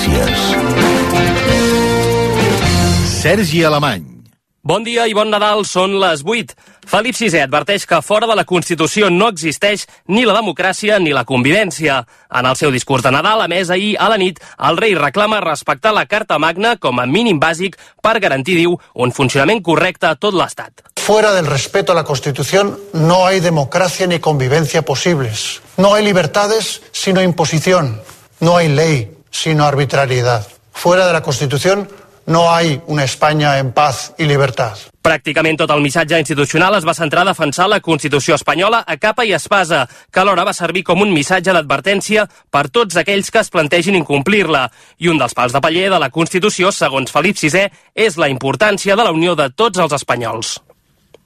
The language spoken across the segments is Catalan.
Notícies. Sergi Alemany. Bon dia i bon Nadal, són les 8. Felip VI adverteix que fora de la Constitució no existeix ni la democràcia ni la convivència. En el seu discurs de Nadal, a més ahir a la nit, el rei reclama respectar la Carta Magna com a mínim bàsic per garantir, diu, un funcionament correcte a tot l'Estat. Fuera del respeto a la Constitución no hay democracia ni convivencia posibles. No hay libertades sino imposición. No hay ley sino arbitrariedad. Fuera de la Constitución no hay una España en paz y libertad. Pràcticament tot el missatge institucional es va centrar a defensar la Constitució espanyola a capa i espasa, que alhora va servir com un missatge d'advertència per tots aquells que es plantegin incomplir-la. I un dels pals de paller de la Constitució, segons Felip VI, és la importància de la unió de tots els espanyols.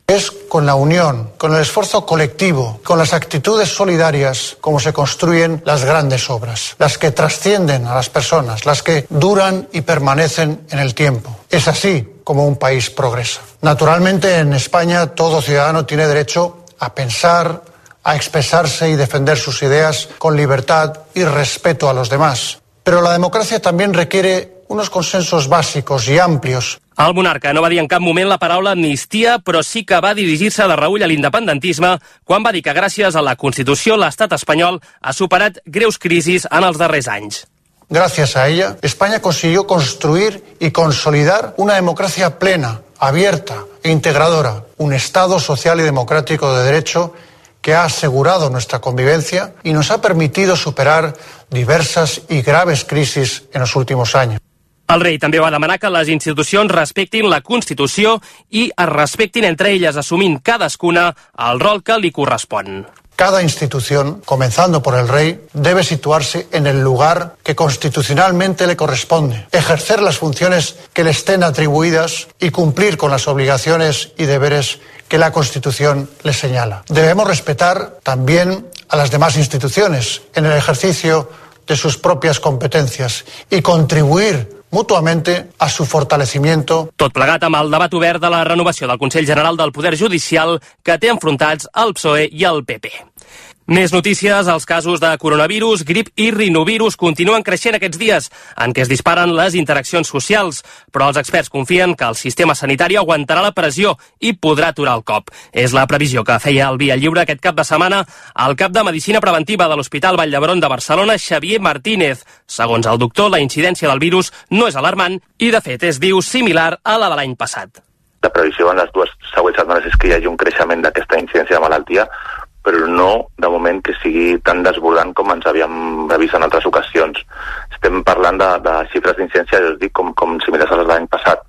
Es con la unión, con el esfuerzo colectivo, con las actitudes solidarias como se construyen las grandes obras, las que trascienden a las personas, las que duran y permanecen en el tiempo. Es así como un país progresa. Naturalmente en España todo ciudadano tiene derecho a pensar, a expresarse y defender sus ideas con libertad y respeto a los demás. Pero la democracia también requiere unos consensos básicos y amplios el monarca no va dir en cap moment la paraula amnistia, però sí que va dirigir-se de reull a l'independentisme quan va dir que gràcies a la Constitució l'estat espanyol ha superat greus crisis en els darrers anys. Gracias a ella, España consiguió construir y consolidar una democracia plena, abierta e integradora, un Estado social y democrático de derecho que ha asegurado nuestra convivencia y nos ha permitido superar diversas y graves crisis en los últimos años. El rei també va demanar que les institucions respectin la Constitució i es respectin entre elles, assumint cadascuna el rol que li correspon. Cada institución, comenzando por el rey, debe situarse en el lugar que constitucionalmente le corresponde, ejercer las funciones que le estén atribuidas y cumplir con las obligaciones y deberes que la Constitución le señala. Debemos respetar también a las demás instituciones en el ejercicio de sus propias competencias y contribuir mutuamente a su fortalecimiento. Tot plegat amb el debat obert de la renovació del Consell General del Poder Judicial que té enfrontats el PSOE i el PP. Més notícies, els casos de coronavirus, grip i rinovirus continuen creixent aquests dies, en què es disparen les interaccions socials, però els experts confien que el sistema sanitari aguantarà la pressió i podrà aturar el cop. És la previsió que feia el Via Lliure aquest cap de setmana el cap de Medicina Preventiva de l'Hospital Vall d'Hebron de Barcelona, Xavier Martínez. Segons el doctor, la incidència del virus no és alarmant i, de fet, és, diu, similar a la de l'any passat. La previsió en les dues següents setmanes és que hi hagi un creixement d'aquesta incidència de malaltia, però no de moment que sigui tan desbordant com ens havíem previst en altres ocasions. Estem parlant de, de xifres d'incidència, ja us dic, com, com similars a les l'any passat.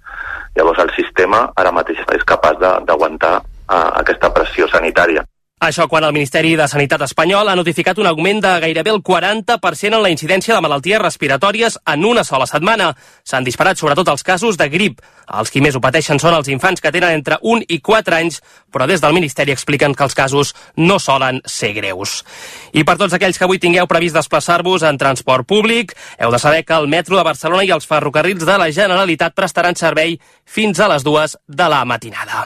Llavors el sistema ara mateix és capaç d'aguantar uh, aquesta pressió sanitària. Això quan el Ministeri de Sanitat espanyol ha notificat un augment de gairebé el 40% en la incidència de malalties respiratòries en una sola setmana. S'han disparat sobretot els casos de grip. Els qui més ho pateixen són els infants que tenen entre 1 i 4 anys, però des del Ministeri expliquen que els casos no solen ser greus. I per tots aquells que avui tingueu previst desplaçar-vos en transport públic, heu de saber que el metro de Barcelona i els ferrocarrils de la Generalitat prestaran servei fins a les dues de la matinada.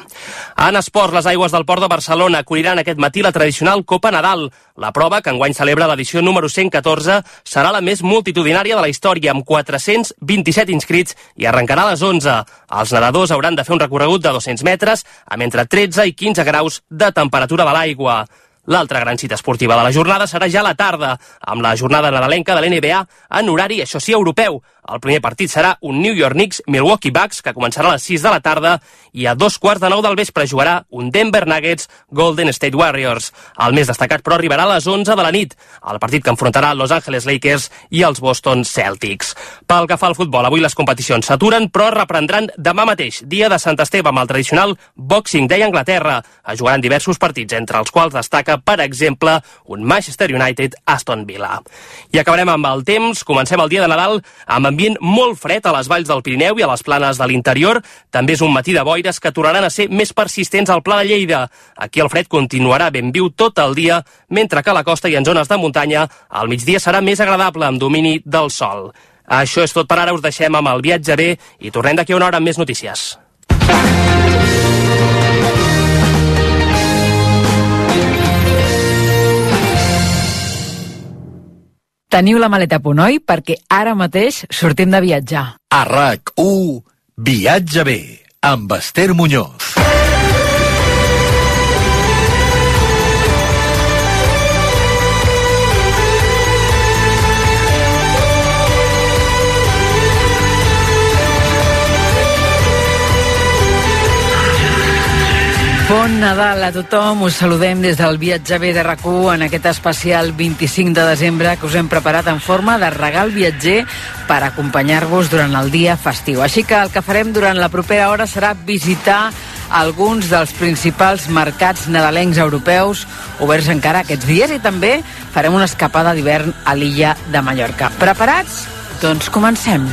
En esports, les aigües del Port de Barcelona acolliran aquest matí la tradicional Copa Nadal. La prova, que enguany celebra l'edició número 114, serà la més multitudinària de la història, amb 427 inscrits i arrencarà a les 11. Els nedadors hauran de fer un recorregut de 200 metres amb entre 13 i 15 graus de temperatura de l'aigua. L'altra gran cita esportiva de la jornada serà ja a la tarda, amb la jornada nadalenca de l'NBA en horari, això sí, europeu. El primer partit serà un New York Knicks Milwaukee Bucks, que començarà a les 6 de la tarda, i a dos quarts de nou del vespre jugarà un Denver Nuggets Golden State Warriors. El més destacat, però, arribarà a les 11 de la nit, el partit que enfrontarà Los Angeles Lakers i els Boston Celtics. Pel que fa al futbol, avui les competicions s'aturen, però reprendran demà mateix, dia de Sant Esteve, amb el tradicional Boxing Day Anglaterra. Es jugaran diversos partits, entre els quals destaca, per exemple, un Manchester United-Aston Villa. I acabarem amb el temps. Comencem el dia de Nadal amb ambient molt fred a les valls del Pirineu i a les planes de l'interior. També és un matí de boires que tornaran a ser més persistents al Pla de Lleida. Aquí el fred continuarà ben viu tot el dia, mentre que a la costa i en zones de muntanya al migdia serà més agradable amb domini del sol. Això és tot per ara, us deixem amb el viatge bé i tornem d'aquí una hora amb més notícies. Teniu la maleta a punt, oi? Perquè ara mateix sortim de viatjar. A RAC1, Viatge bé, amb Esther Muñoz. Nadal a tothom, us saludem des del viatge bé de rac en aquest especial 25 de desembre que us hem preparat en forma de regal viatger per acompanyar-vos durant el dia festiu. Així que el que farem durant la propera hora serà visitar alguns dels principals mercats nadalencs europeus oberts encara aquests dies i també farem una escapada d'hivern a l'illa de Mallorca. Preparats? Doncs comencem.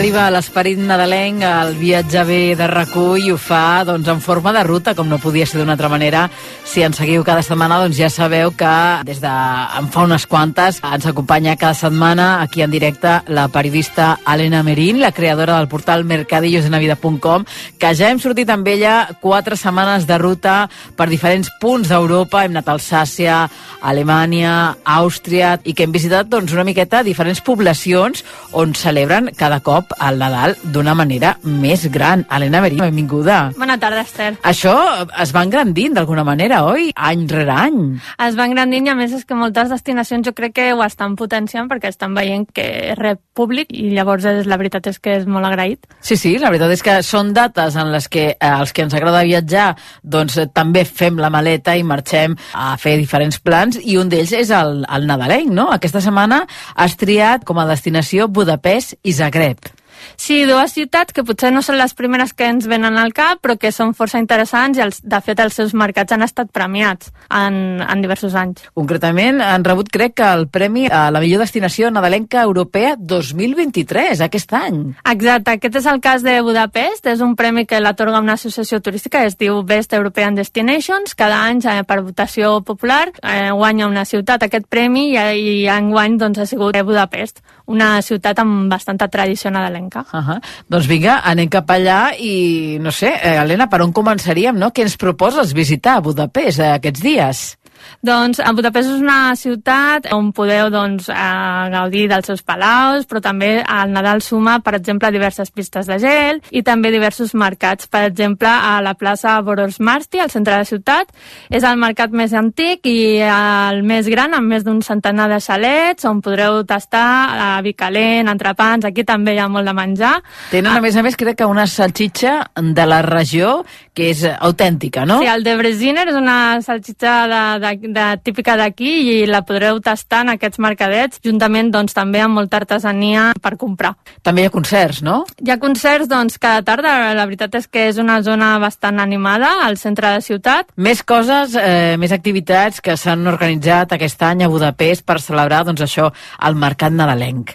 Arriba a l'esperit nadalenc el viatge bé de recull i ho fa doncs, en forma de ruta, com no podia ser d'una altra manera. Si ens seguiu cada setmana, doncs ja sabeu que des de en fa unes quantes ens acompanya cada setmana aquí en directe la periodista Helena Merín, la creadora del portal mercadillosdenavida.com, que ja hem sortit amb ella quatre setmanes de ruta per diferents punts d'Europa. Hem anat a Alsàcia, Alemanya, Àustria, i que hem visitat doncs, una miqueta diferents poblacions on celebren cada cop cop al Nadal d'una manera més gran. Helena Berí, benvinguda. Bona tarda, Esther. Això es va engrandint d'alguna manera, oi? Any rere any. Es va engrandint i a més és que moltes destinacions jo crec que ho estan potenciant perquè estan veient que rep públic i llavors és, la veritat és que és molt agraït. Sí, sí, la veritat és que són dates en les que eh, els que ens agrada viatjar doncs eh, també fem la maleta i marxem a fer diferents plans i un d'ells és el, el nadalenc, no? Aquesta setmana has triat com a destinació Budapest i Zagreb. Sí, dues ciutats que potser no són les primeres que ens venen al cap, però que són força interessants i, els, de fet, els seus mercats han estat premiats en, en diversos anys. Concretament, han rebut, crec, que el Premi a la millor destinació nadalenca europea 2023, aquest any. Exacte, aquest és el cas de Budapest, és un premi que l'atorga una associació turística, es diu Best European Destinations, cada any, eh, per votació popular, eh, guanya una ciutat aquest premi i, i enguany doncs, ha sigut Budapest, una ciutat amb bastanta tradició nadalenca. Blanca. Uh -huh. Doncs vinga, anem cap allà i, no sé, eh, Helena, per on començaríem, no? Què ens proposes visitar a Budapest eh, aquests dies? Doncs Budapest és una ciutat on podeu doncs, eh, gaudir dels seus palaus, però també al Nadal suma, per exemple, diverses pistes de gel i també diversos mercats. Per exemple, a la plaça Boros Marsti, al centre de la ciutat, és el mercat més antic i el més gran, amb més d'un centenar de xalets, on podreu tastar eh, vi calent, entrepans, aquí també hi ha molt de menjar. Tenen, a més a més, crec que una salxitxa de la regió que és autèntica, no? Sí, el de Breziner és una salxitxa de, de de, típica d'aquí i la podreu tastar en aquests mercadets, juntament doncs, també amb molta artesania per comprar. També hi ha concerts, no? Hi ha concerts doncs, cada tarda, la veritat és que és una zona bastant animada al centre de ciutat. Més coses, eh, més activitats que s'han organitzat aquest any a Budapest per celebrar doncs, això, el Mercat Nadalenc.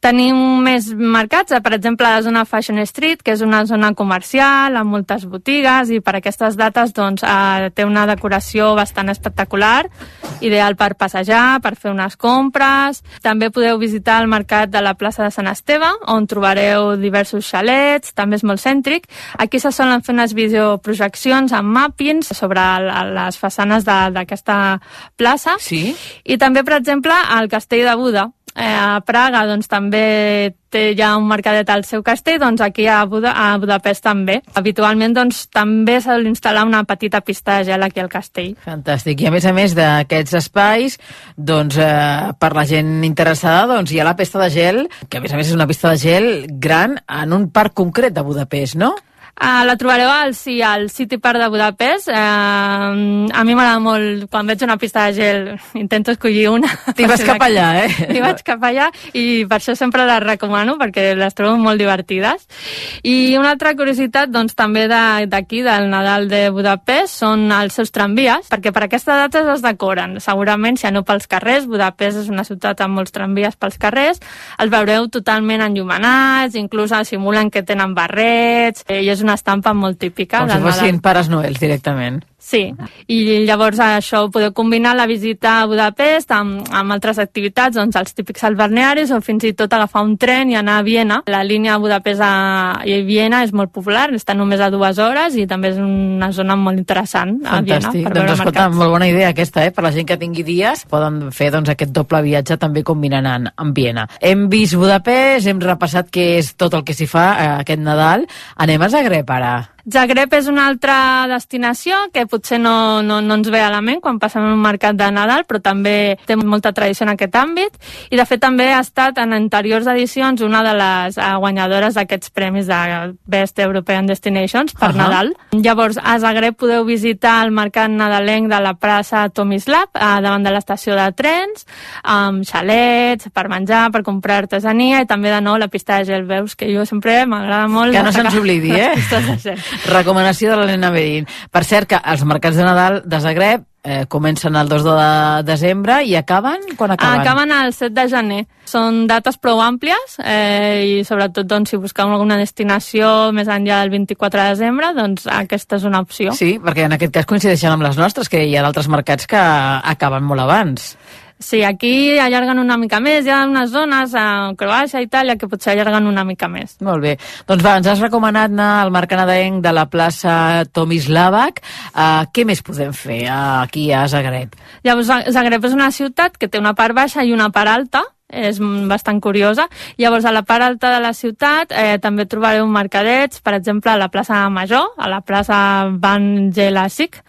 Tenim més mercats, per exemple, la zona Fashion Street, que és una zona comercial amb moltes botigues i per aquestes dates doncs, eh, té una decoració bastant espectacular, ideal per passejar, per fer unes compres. També podeu visitar el mercat de la plaça de Sant Esteve, on trobareu diversos xalets, també és molt cèntric. Aquí se solen fer unes videoprojeccions amb mappings sobre les façanes d'aquesta plaça. Sí. I també, per exemple, al castell de Buda, eh, a Praga doncs, també té ja un mercadet al seu castell, doncs aquí a, Buda, a Budapest també. Habitualment doncs, també s'ha d'instal·lar una petita pista de gel aquí al castell. Fantàstic. I a més a més d'aquests espais, doncs, eh, per la gent interessada, doncs, hi ha la pista de gel, que a més a més és una pista de gel gran en un parc concret de Budapest, no? Uh, la trobareu al, sí, al City Park de Budapest. Uh, a mi m'agrada molt, quan veig una pista de gel, intento escollir una. T'hi vas cap allà, eh? T'hi vaig cap allà i per això sempre les recomano, perquè les trobo molt divertides. I una altra curiositat, doncs, també d'aquí, de, del Nadal de Budapest, són els seus tramvies, perquè per aquesta data es decoren. Segurament, si no pels carrers, Budapest és una ciutat amb molts tramvies pels carrers, els veureu totalment enllumenats, inclús simulen que tenen barrets, eh, i és una estampa molt típica. Com si fossin Pares Noel, directament. Sí, i llavors això ho podeu combinar la visita a Budapest amb, amb altres activitats, doncs els típics als balnearis o fins i tot agafar un tren i anar a Viena. La línia Budapest a i Viena és molt popular, està només a dues hores i també és una zona molt interessant a Fantàstic. Viena. Per doncs escolta, mercats. molt bona idea aquesta, eh? Per la gent que tingui dies poden fer doncs, aquest doble viatge també combinant en, en Viena. Hem vist Budapest, hem repassat què és tot el que s'hi fa eh, aquest Nadal. Anem a Zagreb ara. Zagreb és una altra destinació que potser no, no, no ens ve a la ment quan passem un mercat de Nadal, però també té molta tradició en aquest àmbit i de fet també ha estat en anteriors edicions una de les eh, guanyadores d'aquests premis de Best European Destinations per Ahà. Nadal. Llavors a Zagreb podeu visitar el mercat nadalenc de la plaça Tomislav eh, davant de l'estació de trens amb xalets per menjar, per comprar artesania i també de nou la pista de gel. Veus que jo sempre m'agrada molt Que no se'ns oblidi, eh? Recomanació de l'Helena Medin. Per cert, que els mercats de Nadal de Zagreb eh, comencen el 2 de desembre i acaben quan acaben? Acaben el 7 de gener. Són dates prou àmplies eh, i sobretot doncs, si busqueu alguna destinació més enllà del 24 de desembre, doncs aquesta és una opció. Sí, perquè en aquest cas coincideixen amb les nostres, que hi ha d'altres mercats que acaben molt abans. Sí, aquí allarguen una mica més, hi ha unes zones a Croàcia, Itàlia, que potser allarguen una mica més. Molt bé. Doncs va, ens has recomanat anar al Marc Canadenc de la plaça Tomislavac. Uh, què més podem fer uh, aquí a Zagreb? Llavors, Zagreb és una ciutat que té una part baixa i una part alta, és bastant curiosa. Llavors, a la part alta de la ciutat eh, també trobareu mercadets, per exemple, a la plaça Major, a la plaça Van Gelasic,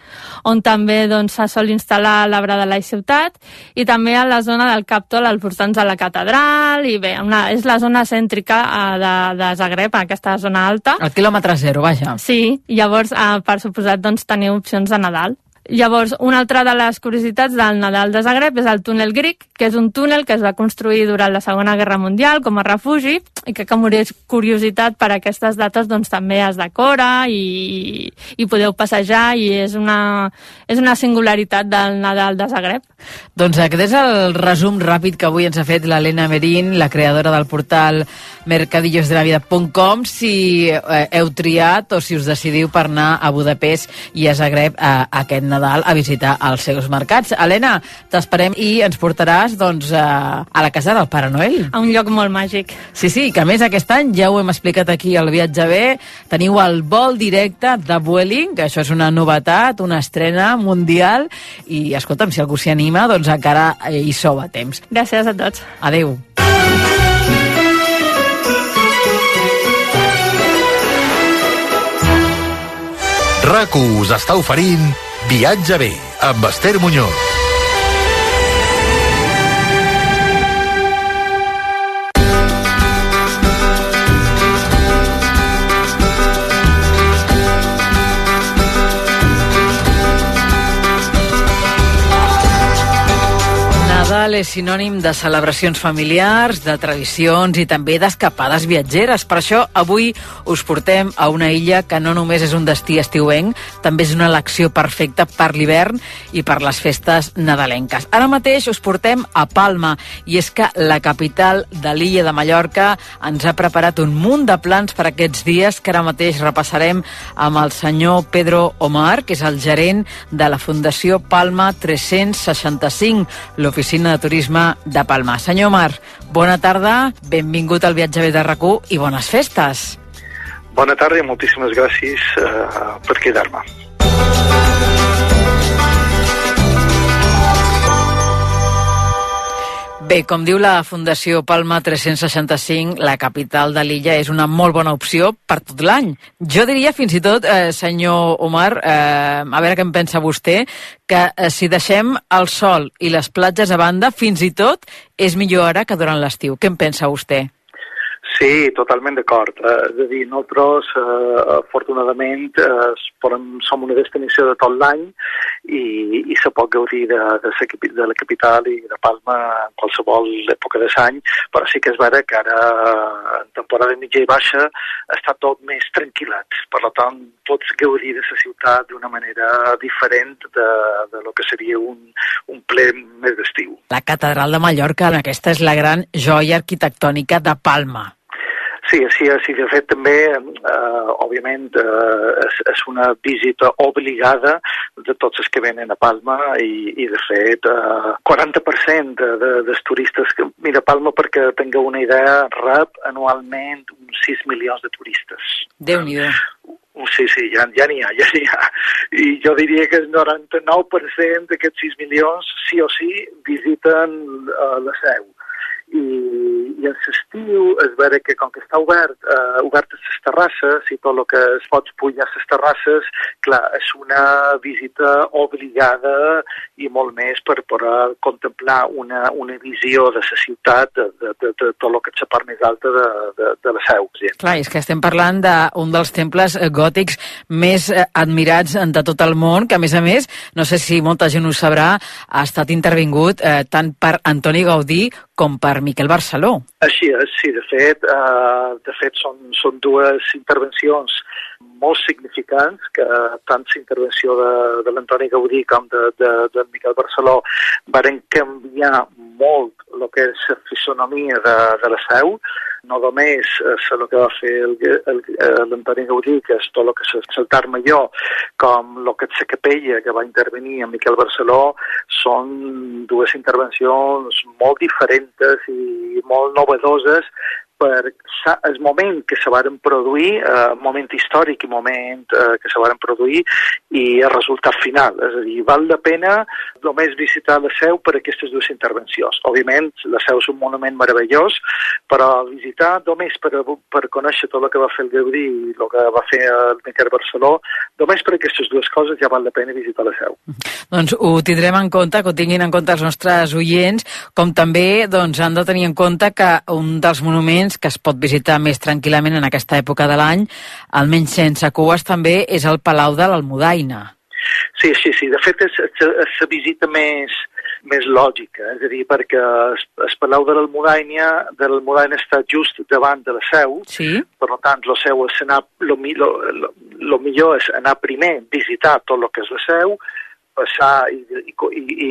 on també doncs, se sol instal·lar l'arbre de la ciutat, i també a la zona del Captol, als voltants de la catedral, i bé, una, és la zona cèntrica eh, de, de Zagreb, aquesta zona alta. El quilòmetre zero, vaja. Sí, llavors, eh, per suposat, doncs, teniu opcions de Nadal. Llavors, una altra de les curiositats del Nadal de Zagreb és el túnel grec, que és un túnel que es va construir durant la Segona Guerra Mundial com a refugi i que, com és curiositat per aquestes dates, doncs també es decora i, i podeu passejar i és una, és una singularitat del Nadal de Zagreb. Doncs aquest és el resum ràpid que avui ens ha fet l'Helena Merín, la creadora del portal mercadillosdelavida.com, si eh, heu triat o si us decidiu per anar a Budapest i a Zagreb a, a aquest Nadal a visitar els seus mercats. Helena, t'esperem i ens portaràs doncs, a, a la casa del Pare Noel. A un lloc molt màgic. Sí, sí, que a més aquest any ja ho hem explicat aquí al Viatge B, teniu el vol directe de Vueling, que això és una novetat, una estrena mundial, i escolta'm, si algú s'hi anima, doncs encara eh, hi sou a temps. Gràcies a tots. Adeu. RAC1 us està oferint Viatge bé amb Esther Muñoz. Nadal és sinònim de celebracions familiars, de tradicions i també d'escapades viatgeres. Per això avui us portem a una illa que no només és un destí estiuenc, també és una elecció perfecta per l'hivern i per les festes nadalenques. Ara mateix us portem a Palma i és que la capital de l'illa de Mallorca ens ha preparat un munt de plans per aquests dies que ara mateix repassarem amb el senyor Pedro Omar, que és el gerent de la Fundació Palma 365, l'oficina de turisme de Palma. Senyor Omar, bona tarda, benvingut al viatge de rac i bones festes. Bona tarda i moltíssimes gràcies uh, per quedar-me. Bé, com diu la Fundació Palma 365, la capital de l'illa és una molt bona opció per tot l'any. Jo diria fins i tot, eh, senyor Omar, eh, a veure què en pensa vostè, que eh, si deixem el sol i les platges a banda, fins i tot és millor ara que durant l'estiu. Què en pensa vostè? Sí, totalment d'acord. Eh, és a dir, nosaltres, eh, afortunadament, eh, podem, som una destinació de tot l'any i, i se pot gaudir de, de, capi- de la capital i de Palma en qualsevol època de l'any, però sí que és vera que ara, en temporada mitja i baixa, està tot més tranquil·lat. Per tant, pots gaudir de la ciutat d'una manera diferent de, de lo que seria un, un ple més d'estiu. La catedral de Mallorca, aquesta és la gran joia arquitectònica de Palma. Sí, sí, sí, de fet també, eh, òbviament, eh, és, és una visita obligada de tots els que venen a Palma i, i de fet, eh, 40% de, de, dels turistes que... Mira, Palma, perquè tingueu una idea, rep anualment uns 6 milions de turistes. Déu-n'hi-do. Sí, sí, ja ja n'hi ha, ja n'hi ha. I jo diria que el 99% d'aquests 6 milions, sí o sí, visiten uh, la seu i, i en l'estiu es veure que com que està obert, eh, obert a les terrasses i tot el que es pot pujar a les terrasses, clar, és una visita obligada i molt més per poder contemplar una, una visió de la ciutat de, de, de, de tot el que és la part més alta de, de, de la seu. Sí. Clar, és que estem parlant d'un dels temples eh, gòtics més eh, admirats de tot el món, que a més a més, no sé si molta gent ho sabrà, ha estat intervingut eh, tant per Antoni Gaudí com per Miquel Barceló. Així és, sí, de fet, eh, de fet són, són dues intervencions molt significants que tant la intervenció de, de l'Antoni Gaudí com de, de, de Miquel Barceló varen canviar molt el que és la fisonomia de, de la seu, no només és el que va fer l'Antoni Gaudí, que és tot el que és el Tar Major, com el que és la capella que va intervenir en Miquel Barceló, són dues intervencions molt diferents i molt novedoses per el moment que se varen produir, eh, moment històric i moment eh, que se varen produir i el resultat final. És a dir, val la pena només visitar la seu per aquestes dues intervencions. Òbviament, la seu és un monument meravellós, però visitar només per, per conèixer tot el que va fer el Gaudí i el que va fer el Miquel Barceló, només per aquestes dues coses ja val la pena visitar la seu. Doncs ho tindrem en compte, que ho tinguin en compte els nostres oients, com també doncs, han de tenir en compte que un dels monuments monuments que es pot visitar més tranquil·lament en aquesta època de l'any, almenys sense cues també, és el Palau de l'Almudaina. Sí, sí, sí. De fet, és, és la visita més, més lògica, és a dir, perquè el, el Palau de l'Almudaina de l'Almudaina està just davant de la seu, sí. per tant, la seu és anar, lo, lo, lo, lo millor és anar primer, visitar tot el que és la seu, passar i, i, i, i,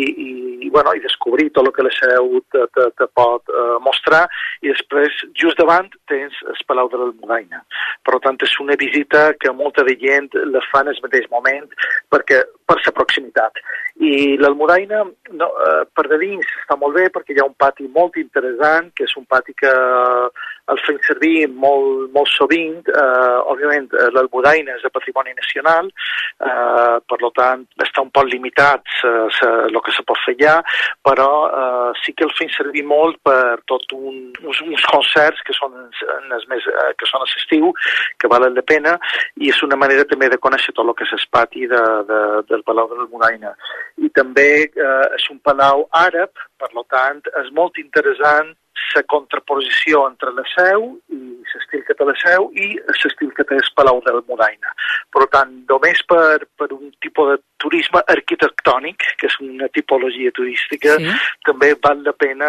i, bueno, i descobrir tot el que la seu te, te, te pot uh, mostrar i després, just davant, tens el Palau de l'Almudaina. Per tant, és una visita que molta de gent la fa en el mateix moment perquè per la proximitat. I l'Almudaina, no, uh, per de dins, està molt bé perquè hi ha un pati molt interessant, que és un pati que el fem servir molt, molt sovint. Eh, òbviament, l'Almudaina és de patrimoni nacional, eh, per tant, està un poc limitat el que se pot fer allà, però eh, sí que el fem servir molt per tot un, uns, uns concerts que són, en els més, eh, que són a l'estiu, que valen la pena, i és una manera també de conèixer tot el que és el pati de, de, del Palau de l'Almudaina. I també eh, és un palau àrab, per tant, és molt interessant la contraposició entre la seu i l'estil que té la seu i l'estil que té el Palau del Mudaina. Per tant, només per, per un tipus de turisme arquitectònic, que és una tipologia turística, sí. també val la pena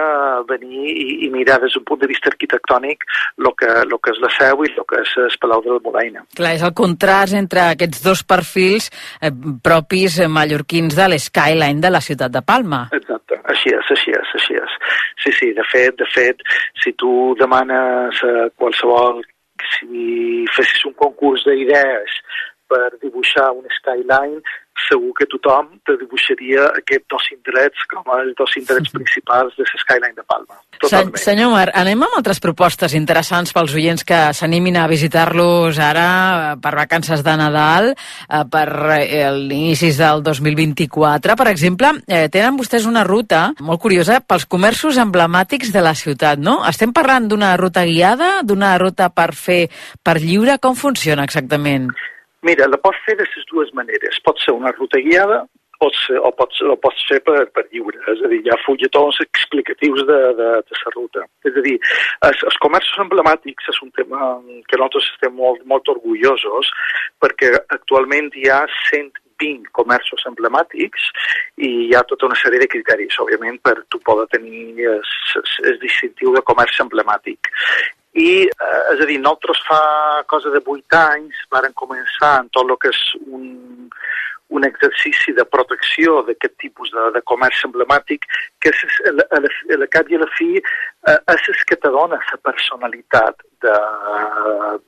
venir i, i mirar des d'un punt de vista arquitectònic el que, lo que és la seu i el que és el Palau del Mudaina. Clar, és el contrast entre aquests dos perfils eh, propis mallorquins de l'skyline de la ciutat de Palma. Exacte, així és, així és, així és. Sí, sí, de fet, de fet, si tu demanes a qualsevol, si fessis un concurs d'idees per dibuixar un skyline, segur que tothom te dibuixaria aquests dos indrets com els dos indrets principals de l'Skyline de Palma. Totalment. Senyor Mar, anem amb altres propostes interessants pels oients que s'animin a visitar-los ara eh, per vacances de Nadal, eh, per eh, l'inicis del 2024. Per exemple, tenen vostès una ruta molt curiosa pels comerços emblemàtics de la ciutat, no? Estem parlant d'una ruta guiada, d'una ruta per fer per lliure? Com funciona exactament? Mira, la pots fer de les dues maneres. Pot ser una ruta guiada pot ser, o pots, o pots fer per, per lliure. És a dir, hi ha fulletons explicatius de, de, de la ruta. És a dir, els, els comerços emblemàtics és un tema que nosaltres estem molt, molt orgullosos perquè actualment hi ha 120 comerços emblemàtics i hi ha tota una sèrie de criteris, òbviament, per tu poder tenir el distintiu de comerç emblemàtic. I, eh, és a dir, nosaltres fa cosa de vuit anys varen començar en tot el que és un, un exercici de protecció d'aquest tipus de, de comerç emblemàtic que és, a, la, a, la, cap i a la fi eh, és el que te dona la personalitat de,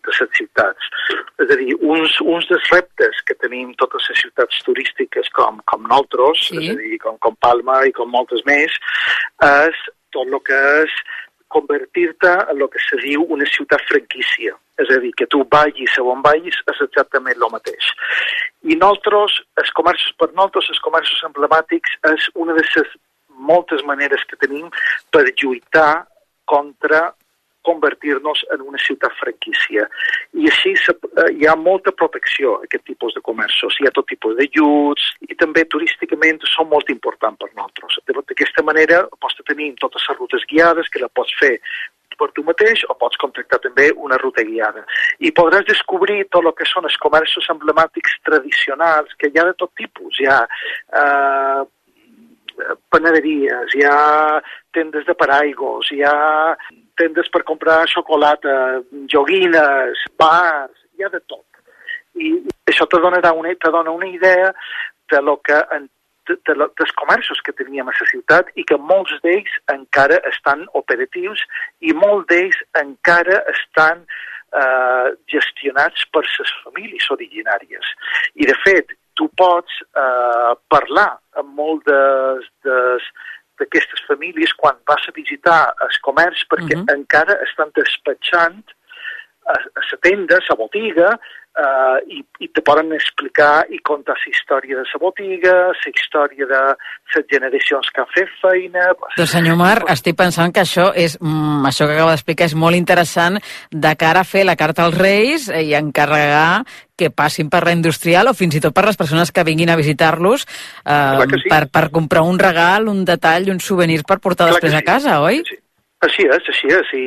de les ciutats. És a dir, uns, uns dels reptes que tenim totes les ciutats turístiques com, com nosaltres, sí. és a dir, com, com Palma i com moltes més, és tot el que és convertir-te en el que se diu una ciutat franquícia. És a dir, que tu vagis a on vagis és exactament el mateix. I nosaltres, els comerços, per nosaltres, els comerços emblemàtics és una de les moltes maneres que tenim per lluitar contra convertir-nos en una ciutat franquícia. I així eh, hi ha molta protecció a aquest tipus de comerços. Hi ha tot tipus llums i també turísticament són molt importants per nosaltres. D'aquesta manera pots tenir totes les rutes guiades que la pots fer per tu mateix o pots contractar també una ruta guiada. I podràs descobrir tot el que són els comerços emblemàtics tradicionals, que hi ha de tot tipus. Hi ha eh, panaderies, hi ha tendes de paraigos, hi ha tendes per comprar xocolata, joguines, bars, hi ha de tot. I això te donarà una, te dona una idea de lo que en, de, de, de, dels comerços que teníem a la ciutat i que molts d'ells encara estan operatius i molts d'ells encara estan eh, gestionats per les famílies originàries. I, de fet, tu pots eh, parlar amb molt d'aquestes famílies quan vas a visitar el comerç perquè uh mhm. -huh. encara estan despatxant a, a la tenda, a la botiga, uh, i, i te poden explicar i contar la història de la botiga, la història de les generacions que han fet feina... Doncs senyor Mar, estic pensant que això és mm, això que acaba d'explicar és molt interessant de cara a fer la carta als Reis i encarregar que passin per la industrial o fins i tot per les persones que vinguin a visitar-los eh, sí. per, per comprar un regal, un detall, un souvenir per portar Clar després sí. a casa, oi? Sí. Així és, així és, i,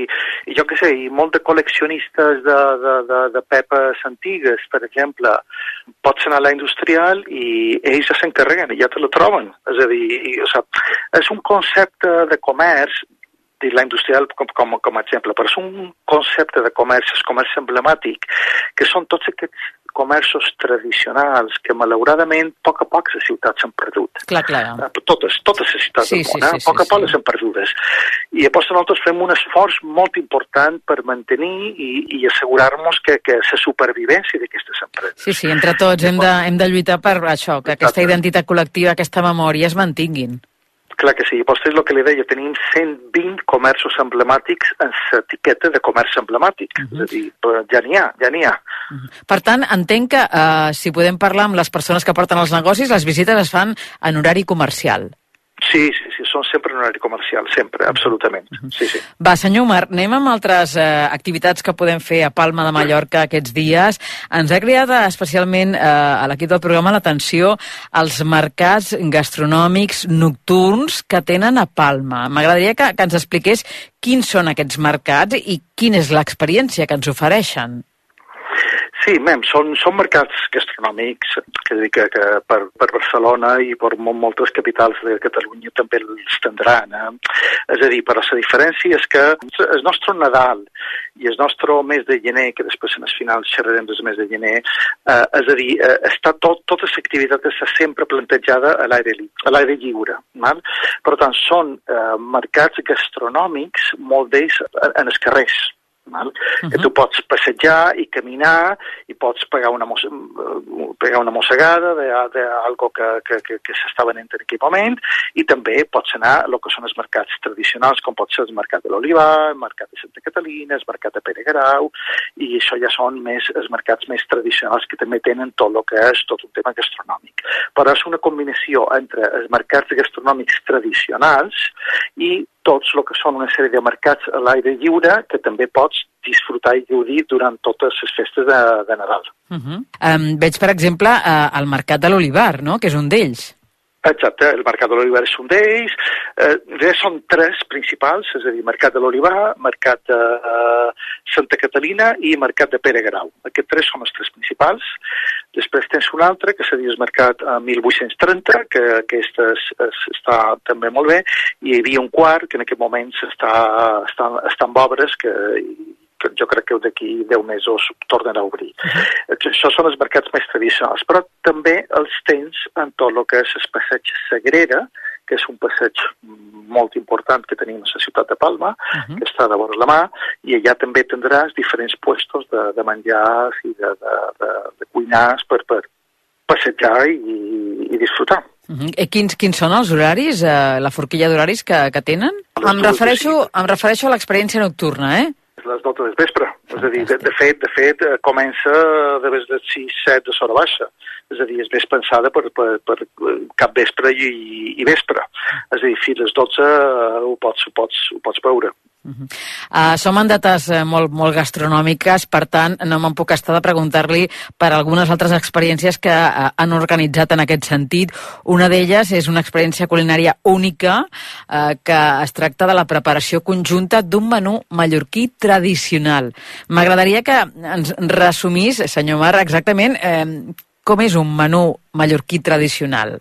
i jo què sé, i molt de col·leccionistes de, de, de, de pepes antigues, per exemple, pots anar a la industrial i ells s'encarreguen i ja te la troben. És a dir, i, o sigui, és un concepte de comerç dir la industrial com, com, com a exemple, però és un concepte de comerç, és comerç emblemàtic, que són tots aquests comerços tradicionals que malauradament a poc a poc les ciutats s'han perdut. Clar, clar. Eh, totes, totes les ciutats sí, del món, sí, eh? sí, a poc a poc sí. les han perdudes. I llavors nosaltres fem un esforç molt important per mantenir i, i assegurar-nos que, que la supervivència d'aquestes empreses. Sí, sí, entre tots hem de, hem de lluitar per això, que aquesta identitat col·lectiva, aquesta memòria es mantinguin. Clar que sí. Vostè és el que li deia, tenim 120 comerços emblemàtics en l'etiqueta de comerç emblemàtic. Uh -huh. És a dir, ja n'hi ha, ja n'hi ha. Uh -huh. Per tant, entenc que uh, si podem parlar amb les persones que porten els negocis, les visites es fan en horari comercial. Sí, sí, sí, són sempre en horari comercial, sempre, absolutament. Sí, sí. Va, senyor Omar, anem amb altres eh, activitats que podem fer a Palma de Mallorca aquests dies. Ens ha criat especialment eh, a l'equip del programa l'atenció als mercats gastronòmics nocturns que tenen a Palma. M'agradaria que, que ens expliqués quins són aquests mercats i quina és l'experiència que ens ofereixen. Sí, mem, són, són mercats gastronòmics que, que, que per, per Barcelona i per moltes capitals de Catalunya també els tindran. Eh? És a dir, però la diferència és que el nostre Nadal i el nostre mes de gener, que després en el final xerrarem del mes de gener, eh, és a dir, eh, està tot, tota l'activitat està sempre plantejada a l'aire a l'aire lliure. Val? Per tant, són eh, mercats gastronòmics, molt d'ells en els carrers, Val? Uh -huh. que tu pots passejar i caminar i pots pegar una, mosse, pegar una mossegada d'algo que, que, que, que s'està venent en aquell moment i també pots anar a el que són els mercats tradicionals com pot ser el mercat de l'Olivar, el mercat de Santa Catalina, el mercat de Pere Grau i això ja són més els mercats més tradicionals que també tenen tot el que és tot un tema gastronòmic. Però és una combinació entre els mercats gastronòmics tradicionals i tots el que són una sèrie de mercats a l'aire lliure que també pots disfrutar i gaudir durant totes les festes de, de Nadal. Uh -huh. um, veig, per exemple, uh, el Mercat de l'Olivar, no?, que és un d'ells. Exacte, el Mercat de l'Olivar és un d'ells. Eh, són tres principals, és a dir, Mercat de l'Olivar, Mercat de eh, Santa Catalina i Mercat de Pere Grau. Aquests tres són els tres principals. Després tens un altre, que seria el Mercat a 1830, que aquest es, es, està també molt bé, i hi havia un quart, que en aquest moment està, està, està en obres, que que jo crec que d'aquí 10 mesos tornarà a obrir. Uh -huh. Això són els mercats més tradicionals, però també els tens en tot el que és el passeig Sagrera, que és un passeig molt important que tenim a la ciutat de Palma, uh -huh. que està de vora la mà, i allà també tindràs diferents puestos de, de menjars i de, de, de, de cuinars per, per passejar i, i disfrutar. Uh -huh. quins, quins són els horaris, eh, la forquilla d'horaris que, que tenen? Em refereixo, em refereixo a l'experiència nocturna, eh? Les 12 del vespre. És a dir, de, de fet, de fet eh, comença de les 6, 7 de sora baixa. És a dir, és més pensada per, per, per cap vespre i, i vespre. És a dir, fins les 12 eh, ho pots, ho pots, ho pots veure. Uh -huh. uh, som en dates uh, molt, molt gastronòmiques, per tant, no me'n puc estar de preguntar-li per algunes altres experiències que uh, han organitzat en aquest sentit. Una d'elles és una experiència culinària única uh, que es tracta de la preparació conjunta d'un menú mallorquí tradicional. M'agradaria que ens resumís, senyor Mar, exactament eh, com és un menú mallorquí tradicional.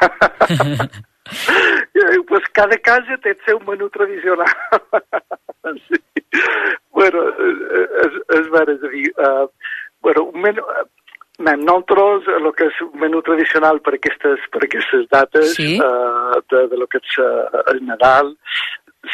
pues cada casa té el seu menú tradicional. sí. bueno, és, és vera, és a dir, uh, bueno, un menú, Anem, nosaltres, el que és un menú tradicional per aquestes, per aquestes dates, sí? uh, de, de lo que és uh, el Nadal,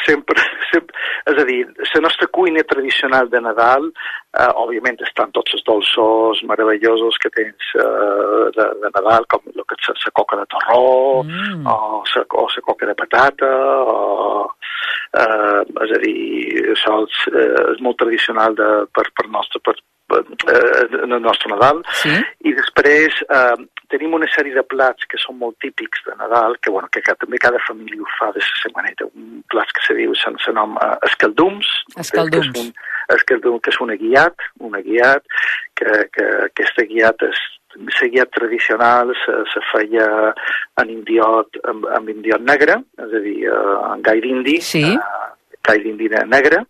sempre, sempre, és a dir, la nostra cuina tradicional de Nadal, eh, òbviament estan tots els dolços meravellosos que tens eh, de, de Nadal, com el que és la coca de torró, mm. o la coca de patata, o, eh, és a dir, això és, eh, és molt tradicional de, per, per, nostre, per, eh, en el nostre Nadal. Sí? I després eh, tenim una sèrie de plats que són molt típics de Nadal, que, bueno, que, que també cada família ho fa de la manera. Un plat que se diu sense nom eh, escaldums. Escaldums. Que és un, escaldum, que és una guiat, una guiat, que, que aquesta guiat és la guiat tradicional se, se feia en indiot, amb, amb indiot negre, és a dir, eh, en gai d'indi, sí. eh, gai d'indi negre,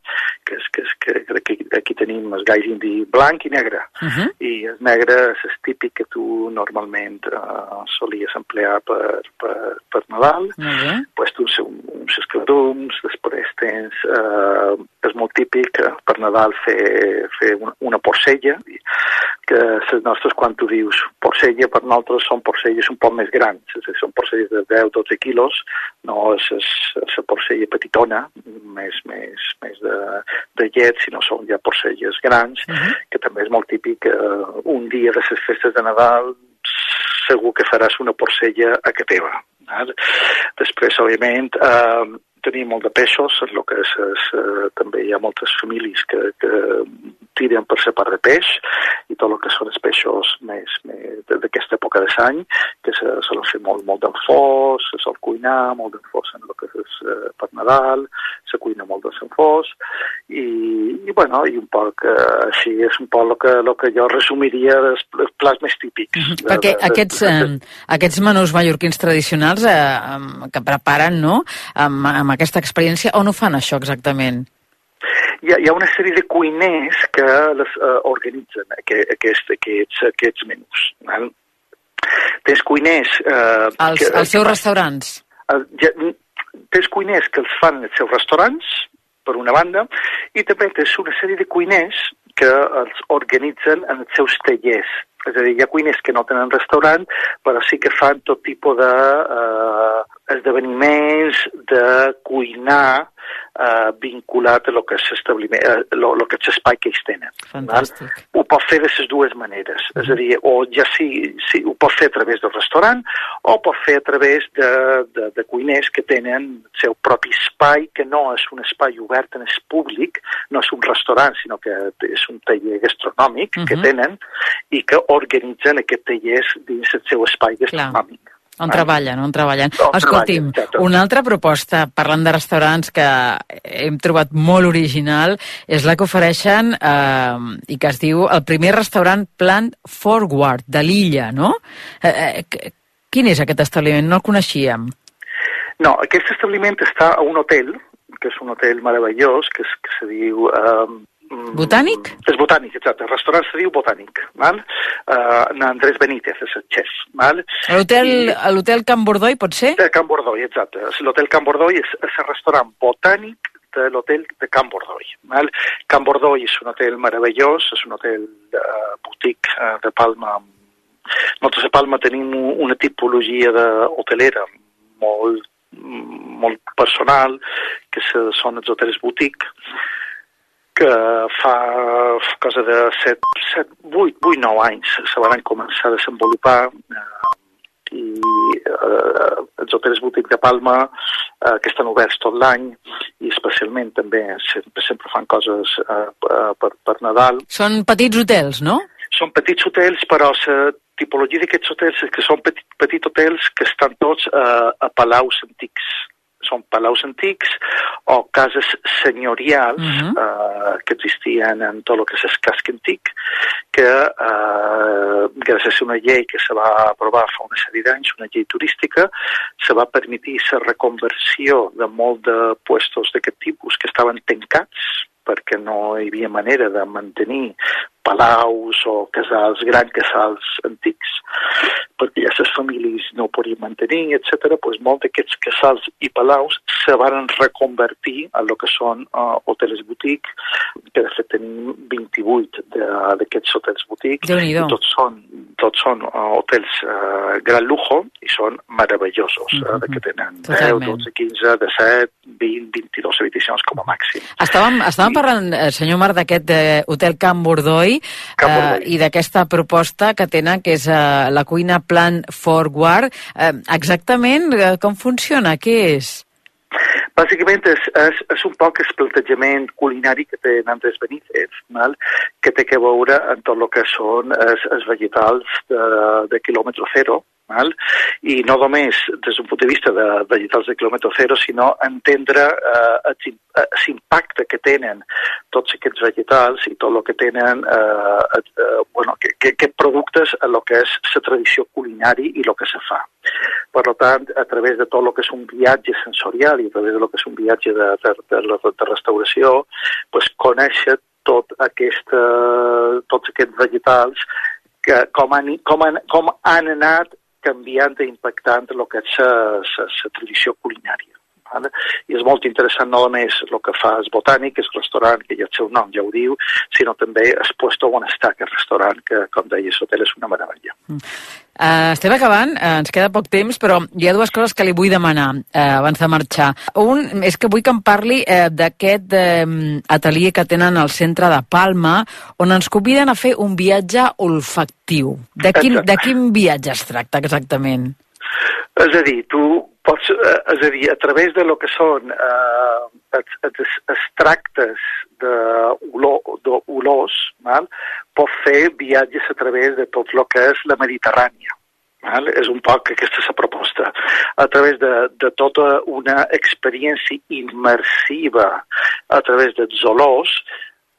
que és, que és que aquí, aquí tenim el gai d'indi blanc i negre. Uh -huh. I el negre és típic que tu normalment uh, solies emplear per, per, per Nadal. Uh -huh. Pues tu uns, uns escladums, després tens... Uh, és molt típic per Nadal fer, fer una, una porcella, que les nostres, quan tu dius porcella, per nosaltres són porcelles un poc més grans, és dir, són porcelles de 10-12 quilos, no és la porcella petitona, més, més, més de, de llet, sinó són ja porcelles grans, uh -huh. que també és molt típic. Eh, un dia de les festes de Nadal segur que faràs una porcella a que teva. Eh? Després, òbviament, eh, tenim molt de peixos, el que és, és, eh, també hi ha moltes famílies que, que tiren per ser part de peix i tot el que són els peixos més, més d'aquesta època de l'any, que se solen fer molt, molt d'enfós, se sol cuinar molt d'enfós en el que és eh, per Nadal, se cuina molt de s'enfós i, i, bueno, i un poc eh, així és un poc el que, el que jo resumiria els, els plats més típics. Mm -hmm. De, Perquè de, aquests. Eh, aquests menús mallorquins tradicionals eh, que preparen, no?, amb, amb aquesta experiència, on ho fan això exactament? hi ha, hi ha una sèrie de cuiners que les uh, organitzen aquest, aquest, aquests, aquests menús. Val? Tens cuiners... Uh, els, que, els seus que, restaurants? Uh, ja, tens cuiners que els fan els seus restaurants, per una banda, i també tens una sèrie de cuiners que els organitzen en els seus tallers. És a dir, hi ha cuiners que no tenen restaurant, però sí que fan tot tipus de eh, de cuinar eh, vinculat a lo que és l'establiment, eh, lo, lo que és l'espai que ells tenen. Fantàstic. Val? Ho pot fer de les dues maneres, mm. és a dir, o ja sí, sí, ho pot fer a través del restaurant o pot fer a través de, de, de cuiners que tenen el seu propi espai, que no és un espai obert en el públic, no és un restaurant, sinó que és un taller gastronòmic mm -hmm. que tenen i que organitzen aquest tallers dins el seu espai gastronòmic. Clar. On treballen, on treballen. On Escolti'm, treballen, una altra proposta, parlant de restaurants que hem trobat molt original, és la que ofereixen eh, i que es diu el primer restaurant Plant Forward de l'illa, no? Eh, eh, quin és aquest establiment? No el coneixíem. No, aquest establiment està a un hotel, que és un hotel meravellós, que, és, que se diu... Eh, Botànic? És botànic, exacte. El restaurant se diu Botànic. Val? Uh, Andrés Benítez és el xef. Val? L'hotel Can Bordoi pot ser? El Can Bordoi, exacte. L'hotel Can Bordoi és, és el restaurant botànic de l'hotel de Can Bordoi. Val? Can Bordoi és un hotel meravellós, és un hotel de boutique eh, de Palma. Nosaltres a Palma tenim una tipologia d'hotelera molt, molt personal, que són els hotels boutique, que fa cosa de 7, 7 8, 8 9 anys se van començar a desenvolupar eh, i eh, els hotels boutique de Palma eh, que estan oberts tot l'any i especialment també sempre, sempre fan coses eh, per, per Nadal. Són petits hotels, no? Són petits hotels, però la tipologia d'aquests hotels és que són petit, petits hotels que estan tots eh, a palaus antics són palaus antics o cases senyorials uh -huh. eh, que existien en tot el que és el casc antic, que eh, gràcies a una llei que se va aprovar fa una sèrie d'anys, una llei turística, se va permetir la reconversió de molt de puestos d'aquest tipus que estaven tancats perquè no hi havia manera de mantenir palaus o casals, grans casals antics, perquè ja les famílies no ho podien mantenir, etc. Pues molt d'aquests casals i palaus se van reconvertir en el que són uh, hotels boutique, que de fet tenim 28 d'aquests hotels boutique, i tots són, tots són uh, hotels uh, gran lujo i són meravellosos, mm -hmm. uh, que tenen Totalment. 10, 12, 15, 17, 20, 22 habitacions com a màxim. Estàvem, estàvem parlant, senyor Mar, d'aquest eh, hotel Can Bordoi, eh, i d'aquesta proposta que tenen, que és eh, la cuina Plan Forward. Eh, exactament eh, com funciona? Què és? Bàsicament és, és, és un poc el plantejament culinari que té Nantes Benítez, mal? que té que veure amb tot el que són els, els vegetals de, de quilòmetre zero, Val? I no només des d'un punt de vista de vegetals de quilòmetre zero, sinó entendre eh, l'impacte que tenen tots aquests vegetals i tot el que tenen, eh, eh, bueno, que, que, que productes a lo que és la tradició culinari i el que se fa. Per tant, a través de tot el que és un viatge sensorial i a través de lo que és un viatge de, de, de, de, de restauració, pues, conèixer tot aquesta, tots aquests vegetals que com han, com han, com han anat canviant i impactant el que és la tradició culinària. Vale? I és molt interessant no només el que fa el botànic, el restaurant, que ja el seu nom ja ho diu, sinó també el puesto on està aquest restaurant, que, com deia, l'hotel és una meravella. Uh, estem acabant, uh, ens queda poc temps, però hi ha dues coses que li vull demanar uh, abans de marxar. Un és que vull que em parli uh, d'aquest uh, atelier que tenen al centre de Palma, on ens conviden a fer un viatge olfactiu. De quin, de quin viatge es tracta exactament? És a dir, tu pots, eh, és a dir, a través de lo que són eh, els, els extractes d'olors, pots fer viatges a través de tot el que és la Mediterrània. Val? És un poc aquesta la proposta. A través de, de tota una experiència immersiva a través dels olors,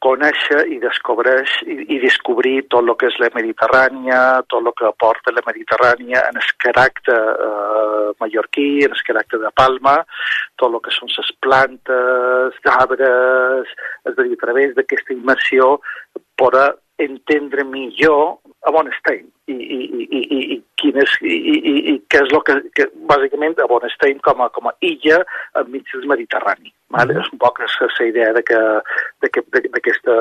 conèixer i descobreix i, i descobrir tot el que és la Mediterrània, tot el que aporta la Mediterrània en el caràcter eh, mallorquí, en el caràcter de Palma, tot el que són les plantes, arbres, és a dir, a través d'aquesta immersió poder entendre millor a on estem i, i, i, i, i, quin és, i, i, i què és el que, que bàsicament a on estem com a, com a illa enmig del Mediterrani. Vale? Mm. És un poc la idea d'aquesta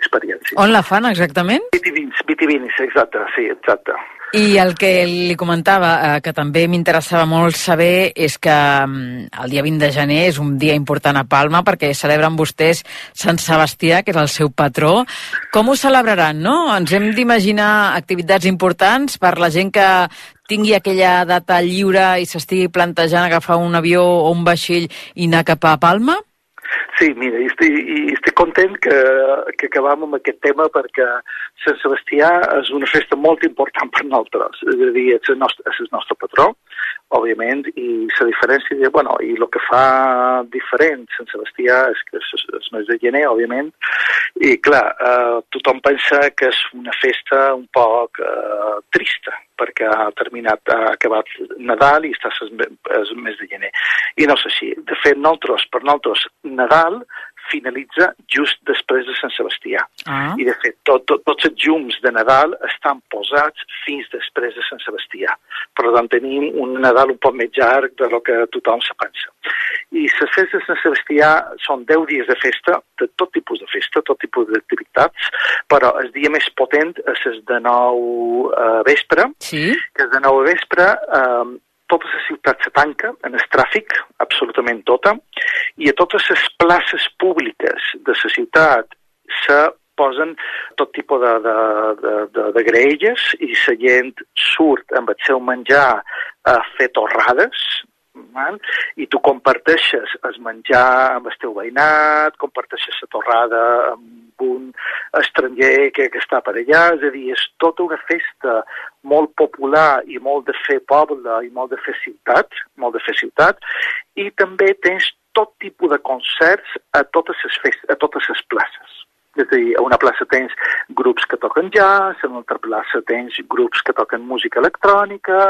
experiència. On la fan exactament? Vitivins, Vitivins, exacte, sí, exacte. I el que li comentava, eh, que també m'interessava molt saber, és que mm, el dia 20 de gener és un dia important a Palma perquè celebren vostès Sant Sebastià, que és el seu patró. Com ho celebraran, no? Ens hem d'imaginar activitats importants per la gent que tingui aquella data lliure i s'estigui plantejant agafar un avió o un vaixell i anar cap a Palma? Sí, mira, i estic, i estic content que, que acabam amb aquest tema perquè Sant Sebastià és una festa molt important per nosaltres. És a dir, és el nostre, és el nostre patró, òbviament, i la diferència, bueno, i el que fa diferent Sant Sebastià és que és, mes de gener, òbviament, i clar, eh, tothom pensa que és una festa un poc eh, trista, perquè ha terminat, ha acabat Nadal i està el mes de gener. I no és així. De fet, nosaltres, per nosaltres, Nadal finalitza just després de Sant Sebastià. Ah. I, de fet, tot, tot, tots els llums de Nadal estan posats fins després de Sant Sebastià. Per tant, tenim un Nadal un poc més llarg de lo que tothom se pensa. I les festes de Sant Sebastià són 10 dies de festa, de tot tipus de festa, tot tipus d'activitats, però el dia més potent és el de nou eh, vespre, Sí? que és de nou vespre, eh, tota la ciutat se tanca en el tràfic, absolutament tota, i a totes les places públiques de la ciutat se posen tot tipus de, de, de, de, de graelles i la gent surt amb el seu menjar a fer torrades, val? i tu comparteixes el menjar amb el teu veïnat, comparteixes la torrada amb un estranger que, que està per allà, és a dir, és tota una festa molt popular i molt de fer poble i molt de fer ciutat, molt de fer ciutat, i també tens tot tipus de concerts a totes les, fest a totes les places. És a dir, a una plaça tens grups que toquen jazz, a una altra plaça tens grups que toquen música electrònica,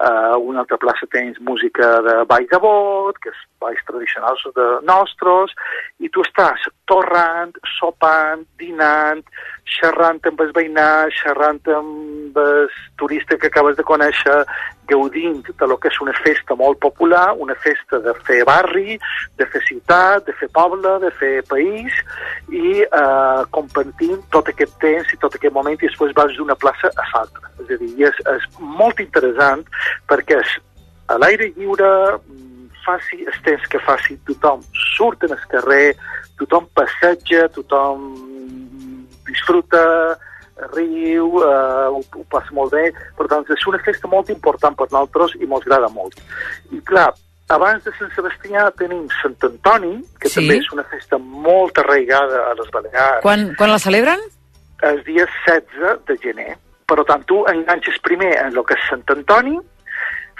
a una altra plaça tens música de ball de bot, que és balls tradicionals de nostres, i tu estàs torrant, sopant, dinant, xerrant amb el veïnat, xerrant amb el turista que acabes de conèixer, gaudint de lo que és una festa molt popular, una festa de fer barri, de fer ciutat, de fer poble, de fer país, i eh, compartint tot aquest temps i tot aquest moment i després vas d'una plaça a l'altra. És a dir, és, és molt interessant perquè és a l'aire lliure, mm, faci el temps que faci, tothom surt en el carrer, tothom passeja, tothom disfruta, riu, eh, ho, ho passa molt bé. Per tant, és una festa molt important per nosaltres i ens agrada molt. I clar, abans de Sant Sebastià tenim Sant Antoni, que Sí. també és una festa molt arraigada a les Balears Quan, quan la celebren? el dia 16 de gener. Per tant, tu enganxes primer en el que és Sant Antoni,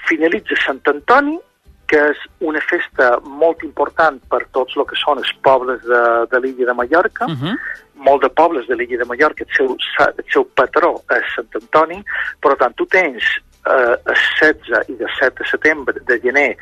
finalitzes Sant Antoni, que és una festa molt important per tots el que són els pobles de, de l'illa de Mallorca. Uh -huh. Molt de pobles de l'illa de Mallorca, el seu, el seu patró és Sant Antoni. Per tant, tu tens eh, el 16 i el 7 de setembre de gener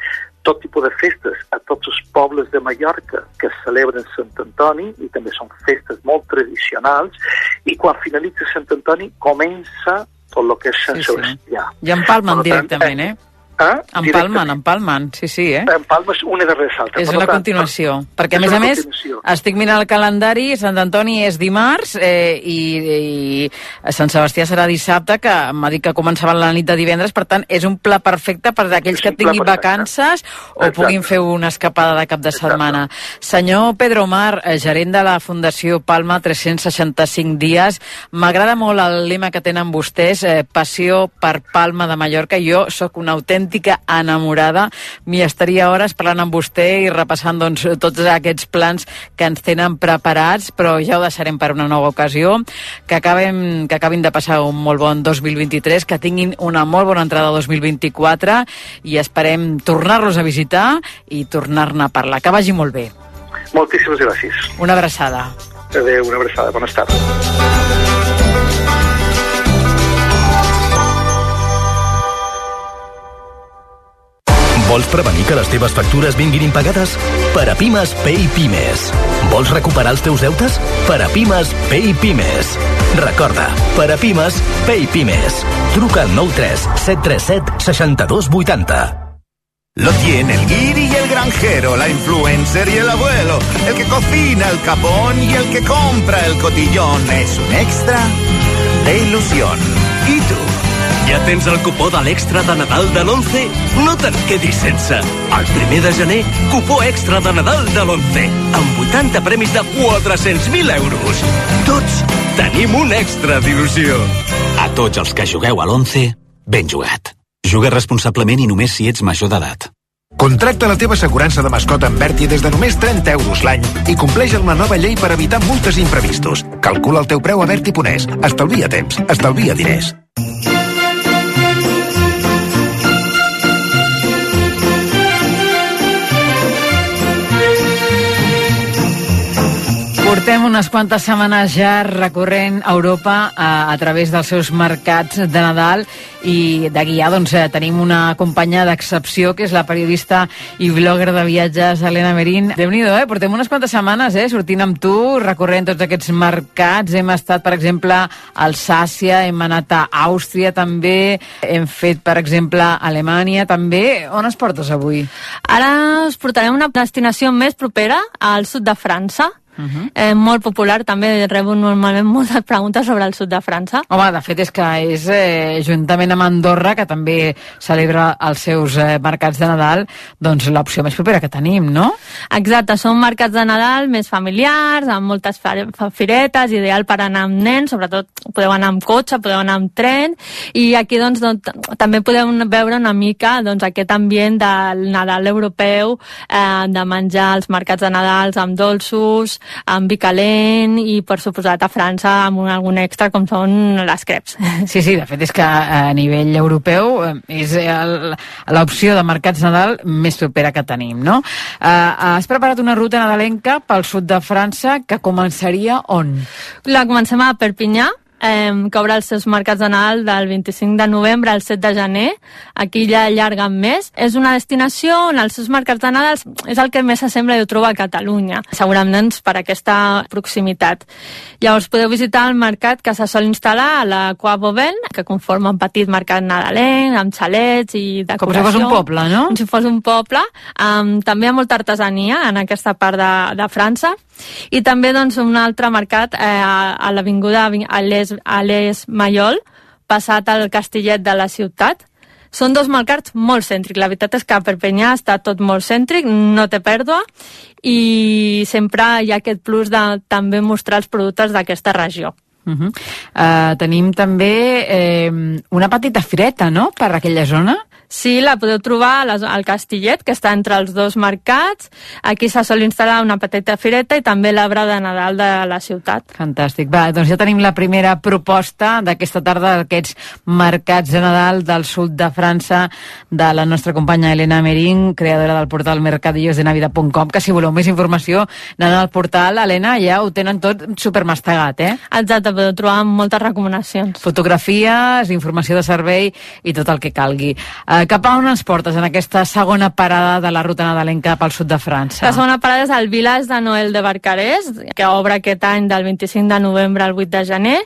tot tipus de festes a tots els pobles de Mallorca que celebren Sant Antoni i també són festes molt tradicionals i quan finalitza Sant Antoni comença tot el que és Sant Sí, sí. Sebastià. I empalmen tant, directament, eh? Eh? Empalmen, empalmen, sí, sí, eh? Empalmes una darrere l'altra. És una tant, continuació. Perquè, a és més a més, estic mirant el calendari, Sant Antoni és dimarts eh, i, i Sant Sebastià serà dissabte, que m'ha dit que començava la nit de divendres, per tant, és un pla perfecte per aquells que un tinguin vacances o Exacte. puguin fer una escapada de cap de Exacte. setmana. Senyor Pedro Mar, eh, gerent de la Fundació Palma 365 dies, m'agrada molt el lema que tenen vostès, eh, passió per Palma de Mallorca. Jo sóc una autèntica enamorada. M'hi estaria hores parlant amb vostè i repassant doncs, tots aquests plans que ens tenen preparats, però ja ho deixarem per una nova ocasió. Que, acabem, que acabin de passar un molt bon 2023, que tinguin una molt bona entrada 2024 i esperem tornar-los a visitar i tornar-ne a parlar. Que vagi molt bé. Moltíssimes gràcies. Una abraçada. Adéu, una abraçada. Bones tardes. Vols prevenir que les teves factures vinguin impagades? Per a Pimes, Pay Pimes. Vols recuperar els teus deutes? Per a Pimes, Pay Pimes. Recorda, per a Pimes, Pay Pimes. Truca al 93 737 6280. Lo tiene el guiri y el granjero, la influencer y el abuelo, el que cocina el capón y el que compra el cotillón. Es un extra de ilusión. Ja tens el cupó de l'extra de Nadal de l'11? No te'n quedis sense. El primer de gener, cupó extra de Nadal de l'11, amb 80 premis de 400.000 euros. Tots tenim un extra d'il·lusió. A tots els que jugueu a l'11, ben jugat. Juga responsablement i només si ets major d'edat. Contracta la teva assegurança de mascota amb Berti des de només 30 euros l'any i compleix amb la nova llei per evitar multes i imprevistos. Calcula el teu preu a Berti.es. Estalvia temps, estalvia diners. Portem unes quantes setmanes ja recorrent Europa a, a través dels seus mercats de Nadal i de guiar doncs, eh, tenim una companya d'excepció que és la periodista i blogger de viatges Helena Merín. déu nhi eh? Portem unes quantes setmanes eh? sortint amb tu, recorrent tots aquests mercats. Hem estat, per exemple, a Alsàcia, hem anat a Àustria també, hem fet, per exemple, a Alemanya també. On es portes avui? Ara us portarem una destinació més propera al sud de França, Uh -huh. eh, molt popular, també rebo normalment moltes preguntes sobre el sud de França. Home, de fet és que és, eh, juntament amb Andorra, que també celebra els seus eh, mercats de Nadal, doncs l'opció més propera que tenim, no? Exacte, són mercats de Nadal més familiars, amb moltes firetes, ideal per anar amb nens, sobretot podeu anar amb cotxe, podeu anar amb tren, i aquí doncs, doncs també podeu veure una mica doncs, aquest ambient del Nadal europeu, eh, de menjar als mercats de Nadals amb dolços, amb vi calent i, per suposat, a França amb un, algun extra com són les creps. Sí, sí, de fet és que a nivell europeu eh, és l'opció de mercats Nadal més propera que tenim, no? Uh, has preparat una ruta nadalenca pel sud de França que començaria on? La comencem a Perpinyà, eh, que obre els seus mercats de Nadal del 25 de novembre al 7 de gener. Aquí ja allarguen més. És una destinació on els seus mercats de Nadal és el que més s'assembla jo trobo a Catalunya, segurament doncs, per aquesta proximitat. Llavors podeu visitar el mercat que se sol instal·lar a la Coa Boven, que conforma un petit mercat nadalenc, amb xalets i decoració. Com si fos un poble, no? Com si fos un poble. Um, també hi ha molta artesania en aquesta part de, de França. I també doncs, un altre mercat eh, a, a l'avinguda Alès, Alès Mayol, passat al Castellet de la ciutat. Són dos mercats molt cèntrics. La veritat és que a Perpinyà està tot molt cèntric, no té pèrdua, i sempre hi ha aquest plus de també mostrar els productes d'aquesta regió. Uh -huh. uh, tenim també eh, una petita fireta, no?, per aquella zona. Sí, la podeu trobar al Castillet, que està entre els dos mercats. Aquí se sol instal·lar una petita fireta i també l'arbre de Nadal de la ciutat. Fantàstic. Va, doncs ja tenim la primera proposta d'aquesta tarda d'aquests mercats de Nadal del sud de França de la nostra companya Helena Merín, creadora del portal mercadillosdenavida.com, que si voleu més informació, anant al portal, Helena, ja ho tenen tot supermastegat, eh? Exacte, podeu trobar moltes recomanacions. Fotografies, informació de servei i tot el que calgui. Uh, cap a on ens portes en aquesta segona parada de la ruta nadalenca pel sud de França? La segona parada és el Village de Noel de Barcarès, que obre aquest any del 25 de novembre al 8 de gener.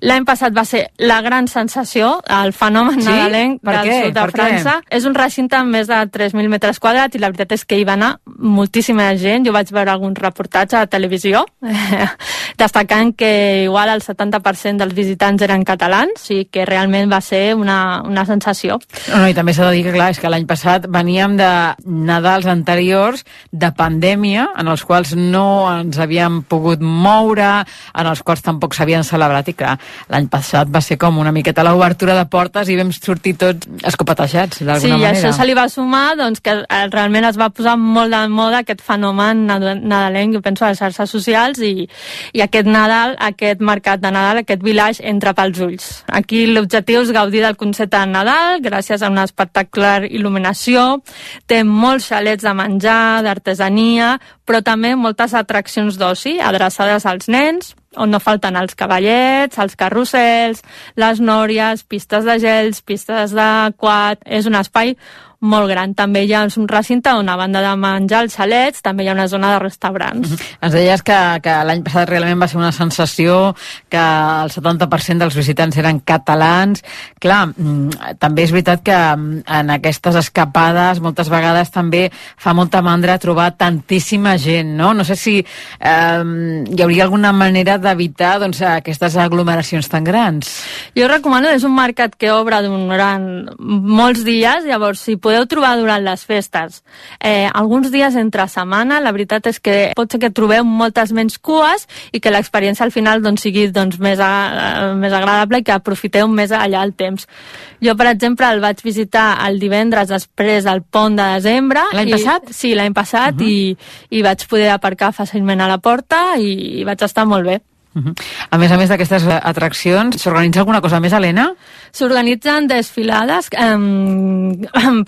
L'any passat va ser la gran sensació, el fenomen Sí? nadalenc Per del què? sud de Per què? França. És un recinte amb més de 3.000 metres quadrats i la veritat és que hi va anar moltíssima gent. Jo vaig veure alguns reportatges a televisió destacant que igual el 70% dels visitants eren catalans i que realment va ser una, una sensació. No, no, i també s'ha de dir que, clar, és que l'any passat veníem de Nadals anteriors de pandèmia, en els quals no ens havíem pogut moure, en els quals tampoc s'havien celebrat, i clar, l'any passat va ser com una miqueta l'obertura de portes i vam sortir tots escopatejats, d'alguna Sí, i manera. això se li va sumar doncs, que eh, realment es va posar molt de moda aquest fenomen nada- nadalenc, jo penso, a les xarxes socials i, i aquest Nadal, aquest mercat de Nadal, aquest village entra pels ulls. Aquí l'objectiu és gaudir del concepte de Nadal gràcies a una espectacular il·luminació, té molts xalets de menjar, d'artesania, però també moltes atraccions d'oci adreçades als nens, on no falten els cavallets, els carrusels, les nòries, pistes de gels, pistes de quad... És un espai molt gran. També hi ha un recinte on, a banda de menjar els xalets, també hi ha una zona de restaurants. Ens deies que, que l'any passat realment va ser una sensació, que el 70% dels visitants eren catalans. Clar, mm, també és veritat que mm, en aquestes escapades moltes vegades també fa molta mandra trobar tantíssima gent, no? No sé si eh, hi hauria alguna manera d'evitar doncs, aquestes aglomeracions tan grans. Jo recomano, és un mercat que obre durant molts dies, llavors si podeu trobar durant les festes eh, alguns dies entre setmana, la veritat és que pot ser que trobeu moltes menys cues i que l'experiència al final doncs, sigui doncs, més, a, més agradable i que aprofiteu més allà el temps. Jo, per exemple, el vaig visitar el divendres després del pont de desembre. L'any passat? Sí, l'any passat, uh -huh. i, i vaig poder aparcar fàcilment a la porta i, i vaig estar molt bé. Uh -huh. A més a més d'aquestes eh, atraccions, s'organitza alguna cosa més, Helena? S'organitzen desfilades eh,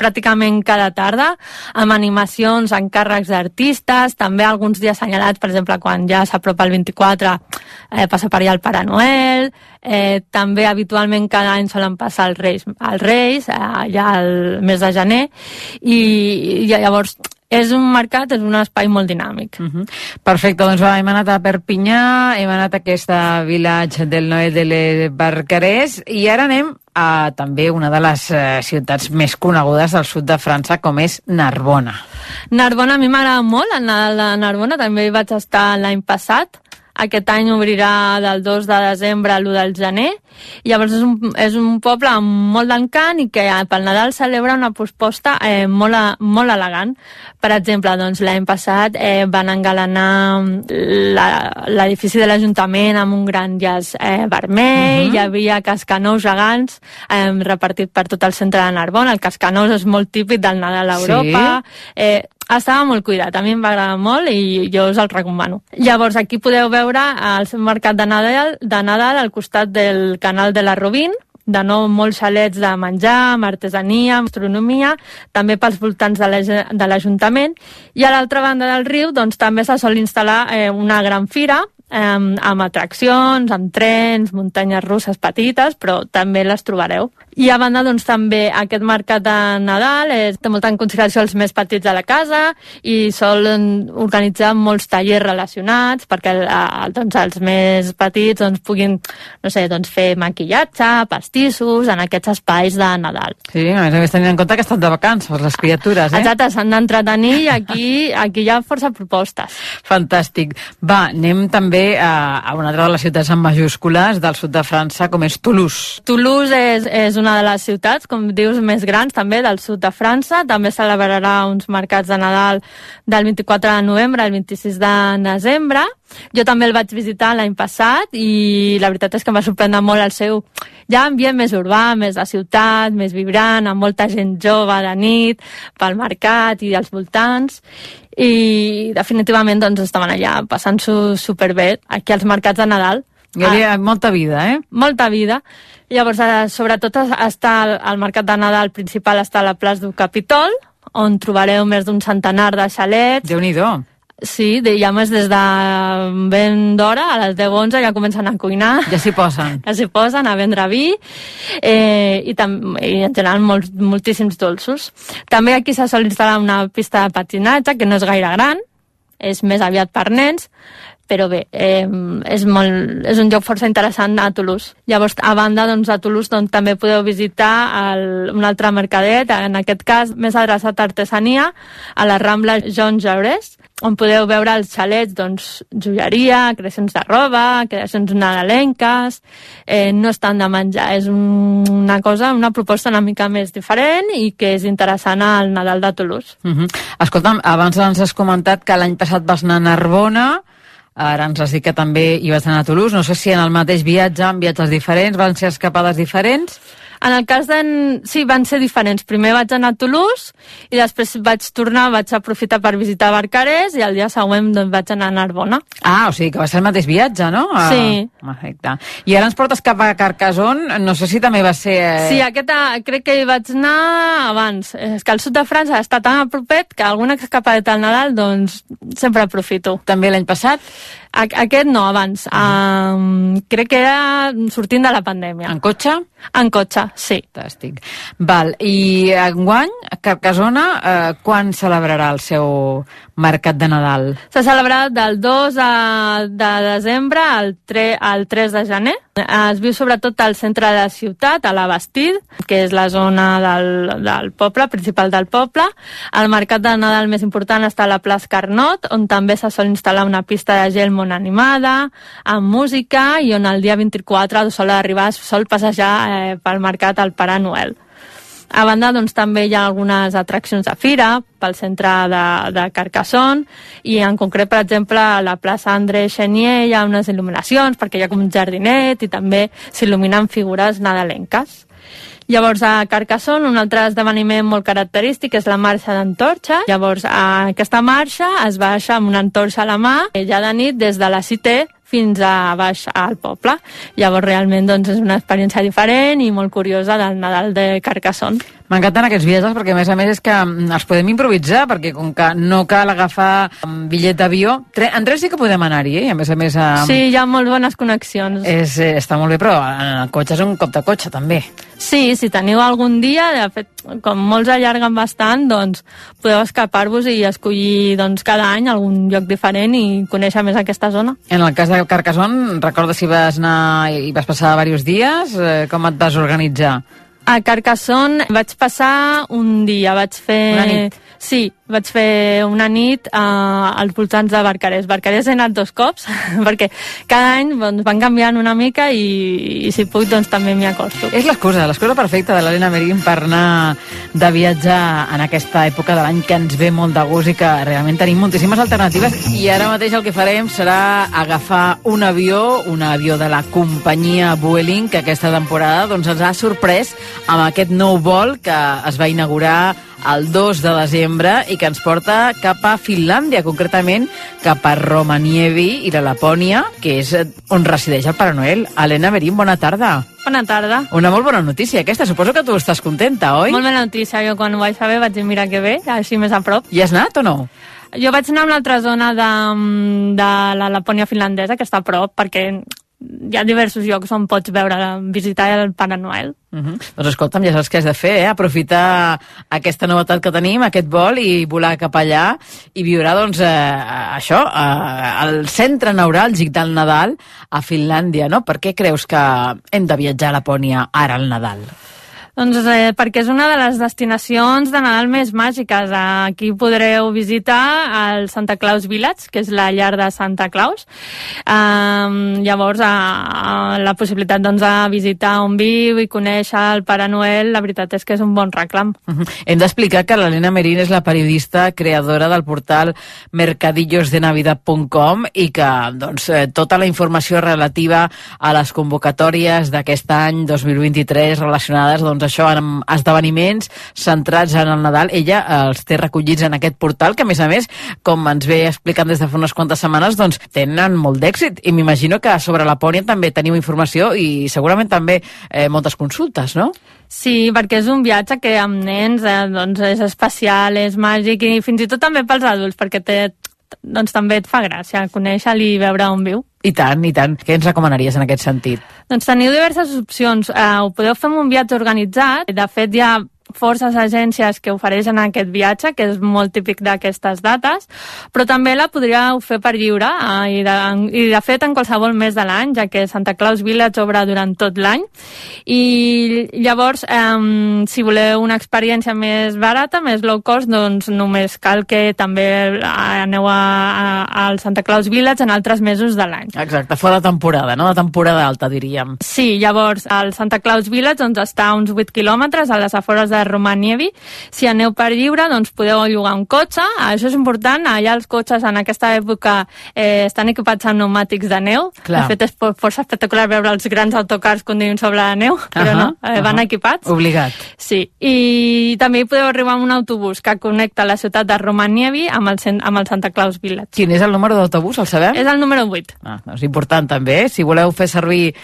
pràcticament cada tarda, amb animacions, encàrrecs d'artistes, també alguns dies assenyalats, per exemple, quan ja s'apropa el 24, eh, passa per allà el Pare Noel, eh, també habitualment cada any solen passar els Reis, els Reis eh, allà al mes de gener, i, i llavors és un mercat, és un espai molt dinàmic. Uh -huh. Perfecte, doncs va, hem anat a Perpinyà, hem anat a aquesta vilatge del Noel de les Barcarès i ara anem a també una de les eh, ciutats més conegudes del sud de França, com és Narbona. Narbona a mi m'agrada molt, el Nadal de Narbona, també hi vaig estar l'any passat, aquest any obrirà del 2 de desembre a l'1 del gener. I llavors és un, és un poble amb molt d'encant i que pel Nadal celebra una proposta eh, molt, molt elegant. Per exemple, doncs, l'any passat eh, van engalanar l'edifici de l'Ajuntament amb un gran llaç eh, vermell, uh -huh. hi havia cascanous gegants eh, repartit per tot el centre de Narbona. El cascanous és molt típic del Nadal a Europa. Sí. Eh, estava molt cuidat, a mi em va agradar molt i jo us el recomano. Llavors, aquí podeu veure el mercat de Nadal, de Nadal al costat del canal de la Robin, de nou molts xalets de menjar, amb artesania, amb astronomia, també pels voltants de l'Ajuntament. I a l'altra banda del riu doncs, també se sol instal·lar eh, una gran fira eh, amb atraccions, amb trens, muntanyes russes petites, però també les trobareu. I a banda, doncs, també aquest mercat de Nadal és, té molta en consideració els més petits de la casa i solen organitzar molts tallers relacionats perquè eh, doncs, els més petits doncs, puguin no sé, doncs, fer maquillatge, pastissos en aquests espais de Nadal. Sí, a més a més tenint en compte que estan de vacances les criatures, eh? Exacte, s'han d'entretenir i aquí, aquí hi ha força propostes. Fantàstic. Va, anem també a, a una altra de les ciutats en majúscules del sud de França, com és Toulouse. Toulouse és, és una de les ciutats, com dius, més grans també del sud de França. També celebrarà uns mercats de Nadal del 24 de novembre al 26 de desembre. Jo també el vaig visitar l'any passat i la veritat és que em va sorprendre molt el seu ja ambient més urbà, més de ciutat, més vibrant, amb molta gent jove de nit, pel mercat i als voltants i definitivament doncs estaven allà passant-s'ho superbé aquí als mercats de Nadal hi havia ah, molta vida, eh? Molta vida. Llavors, eh, sobretot està al, al mercat de Nadal principal està a la plaça du Capitol, on trobareu més d'un centenar de xalets. déu nhi Sí, de, ja més des de ben d'hora, a les 10-11 ja comencen a cuinar. Ja s'hi posen. Ja s'hi posen a vendre vi eh, i, tam, i en general molts, moltíssims dolços. També aquí se sol instal·lar una pista de patinatge que no és gaire gran, és més aviat per nens, però bé, eh, és, molt, és un lloc força interessant a Toulouse. Llavors, a banda, doncs, a Toulouse doncs, també podeu visitar el, un altre mercadet, en aquest cas més adreçat a artesania, a la Rambla Jean Jaurès, on podeu veure els xalets, doncs, joieria, creacions de roba, creacions nadalenques, eh, no estan de menjar, és un, una cosa, una proposta una mica més diferent i que és interessant al Nadal de Toulouse. Uh -huh. Escolta'm, abans ens has comentat que l'any passat vas anar a Narbona, Ara ens has dit que també hi vas anar a Toulouse. No sé si en el mateix viatge, en viatges diferents, van ser escapades diferents? En el cas d'en... Sí, van ser diferents. Primer vaig anar a Toulouse i després vaig tornar, vaig aprofitar per visitar Barcarès i el dia següent doncs, vaig anar a Narbona. Ah, o sigui que va ser el mateix viatge, no? Ah, sí. Perfecte. I ara ens portes cap a Carcassonne, no sé si també va ser... Eh... Sí, aquest crec que hi vaig anar abans. És que el sud de França està tan a propet que alguna escapadeta al Nadal, doncs sempre aprofito. També l'any passat? Aquest no, abans. Uh -huh. um, crec que era sortint de la pandèmia. En cotxe? En cotxe, sí. Fantàstic. Val, i enguany, Carcassona, eh, quan celebrarà el seu mercat de Nadal? S'ha celebrat del 2 a, de desembre al 3, al 3 de gener. Es viu sobretot al centre de la ciutat, a la Bastide, que és la zona del, del poble, principal del poble. El mercat de Nadal més important està a la plaça Carnot, on també se sol instal·lar una pista de gel molt animada, amb música, i on el dia 24 sol arribar, sol passejar eh, pel mercat al Pare Noel. A banda, doncs, també hi ha algunes atraccions de fira pel centre de, de Carcassonne i en concret, per exemple, a la plaça André Chenier hi ha unes il·luminacions perquè hi ha com un jardinet i també s'il·luminen figures nadalenques. Llavors, a Carcassonne, un altre esdeveniment molt característic és la marxa d'antorxa. Llavors, aquesta marxa es baixa amb una antorxa a la mà, ja de nit, des de la Cité, fins a baix al poble. Llavors realment doncs, és una experiència diferent i molt curiosa del Nadal de Carcassonne. M'encanten aquests viatges perquè, a més a més, és que mm, els podem improvisar, perquè com que no cal agafar un bitllet d'avió, en tren sí que podem anar-hi, eh? I a més a més... Um, Sí, hi ha molt bones connexions. És, eh, està molt bé, però en el cotxe és un cop de cotxe, també. Sí, si teniu algun dia, de fet, com molts allarguen bastant, doncs podeu escapar-vos i escollir doncs, cada any algun lloc diferent i conèixer més aquesta zona. En el cas de Carcassonne, recorda si vas anar i vas passar diversos dies, eh, com et vas organitzar? A Carcassonne vaig passar un dia, vaig fer... Una nit. Sí, vaig fer una nit uh, als voltants de Barcarès. Barcarès he anat dos cops, perquè cada any doncs, van canviant una mica i, i si puc doncs també m'hi acosto. És l'excusa, l'excusa perfecta de l'Helena Merín per anar de viatge en aquesta època de l'any que ens ve molt de gust i que realment tenim moltíssimes alternatives i ara mateix el que farem serà agafar un avió, un avió de la companyia Vueling que aquesta temporada doncs, ens ha sorprès amb aquest nou vol que es va inaugurar el 2 de desembre i que ens porta cap a Finlàndia, concretament cap a Romanievi i la Lapònia, que és on resideix el Pare Noel. Helena Merín, bona tarda. Bona tarda. Una molt bona notícia aquesta, suposo que tu estàs contenta, oi? Molt bona notícia, jo quan ho vaig saber vaig dir mira que bé, així més a prop. Hi has anat o no? Jo vaig anar a una altra zona de, de la Lapònia finlandesa, que està a prop, perquè hi ha diversos llocs on pots veure, visitar el Pare Noel. Uh -huh. Doncs escolta'm, ja saps què has de fer, eh? aprofitar aquesta novetat que tenim, aquest vol, i volar cap allà i viure, doncs, eh, això, eh, al centre neuràlgic del Nadal a Finlàndia, no? Per què creus que hem de viatjar a Lapònia ara al Nadal? Doncs eh, perquè és una de les destinacions de Nadal més màgiques. Aquí podreu visitar el Santa Claus Village, que és la llar de Santa Claus. Um, llavors, uh, la possibilitat doncs, de visitar on viu i conèixer el Pare Noel, la veritat és que és un bon reclam. Uh -huh. Hem d'explicar que l'Helena Merín és la periodista creadora del portal mercadillosdenavidad.com i que doncs, eh, tota la informació relativa a les convocatòries d'aquest any 2023 relacionades doncs, això amb esdeveniments centrats en el Nadal, ella eh, els té recollits en aquest portal que a més a més, com ens ve explicant des de fa unes quantes setmanes, doncs tenen molt d'èxit i m'imagino que sobre Lapònia també teniu informació i segurament també eh, moltes consultes, no? Sí, perquè és un viatge que amb nens eh, doncs és especial, és màgic i fins i tot també pels adults, perquè té, doncs també et fa gràcia conèixer-lo i veure on viu. I tant, i tant. Què ens recomanaries en aquest sentit? Doncs teniu diverses opcions. Eh, ho podeu fer amb un viatge organitzat. De fet, hi ha forces agències que ofereixen aquest viatge, que és molt típic d'aquestes dates, però també la podríeu fer per lliure eh, i, de, i de fet en qualsevol mes de l'any, ja que Santa Claus Village obre durant tot l'any i llavors eh, si voleu una experiència més barata, més low cost, doncs només cal que també aneu a, a, al Santa Claus Village en altres mesos de l'any. Exacte, fora de temporada, no? De temporada alta, diríem. Sí, llavors el Santa Claus Village doncs, està a uns 8 quilòmetres a les afores de Romanievi. Si aneu per lliure, doncs podeu llogar un cotxe. Això és important. Allà els cotxes en aquesta època eh, estan equipats amb pneumàtics de neu. Clar. De fet, és for- força espectacular veure els grans autocars conduint sobre la neu, però Ahà, no, eh, van ahà. equipats. Obligat. Sí, i també podeu arribar amb un autobús que connecta la ciutat de Romanievi amb el, amb el Santa Claus Village. Quin és el número d'autobús, el sabem? És el número 8. Ah, doncs important també, eh? si voleu fer servir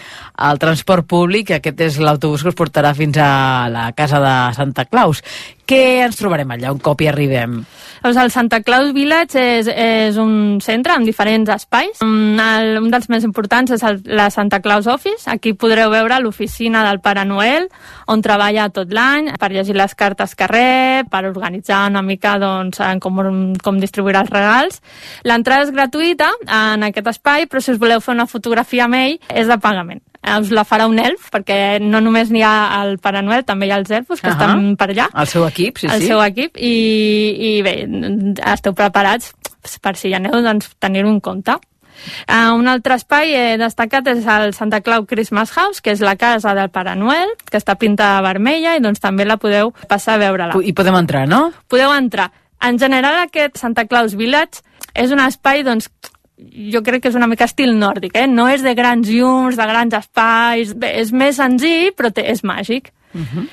el transport públic, aquest és l'autobús que us portarà fins a la casa de Santa Claus. Què ens trobarem allà un cop hi arribem? Doncs el Santa Claus Village és, és un centre amb diferents espais. Mm, El, un dels més importants és el, la Santa Claus Office. Aquí podreu veure l'oficina del Pare Noel, on treballa tot l'any per llegir les cartes que rep, per organitzar una mica doncs, com, com distribuirà els regals. L'entrada és gratuïta en aquest espai, però si us voleu fer una fotografia amb ell, és de pagament. Eh, Us la farà un elf, perquè no només n'hi ha el Pare Noel, també hi ha els elfos que Ahà. estan per allà El seu equip, sí, el sí. seu equip i, i bé, esteu preparats per si hi aneu, doncs tenir-ho en compte. Uh, un altre espai eh, destacat és el Santa Clau Christmas House, que és la casa del Pare Noel, que està pintada vermella i doncs també la podeu passar a veure-la. I podem entrar, no? Podeu entrar. En general aquest Santa Claus Village és un espai doncs, jo crec que és una mica estil nòrdic, eh? no és de grans llums, de grans espais, bé, és més senzill, però té, és màgic.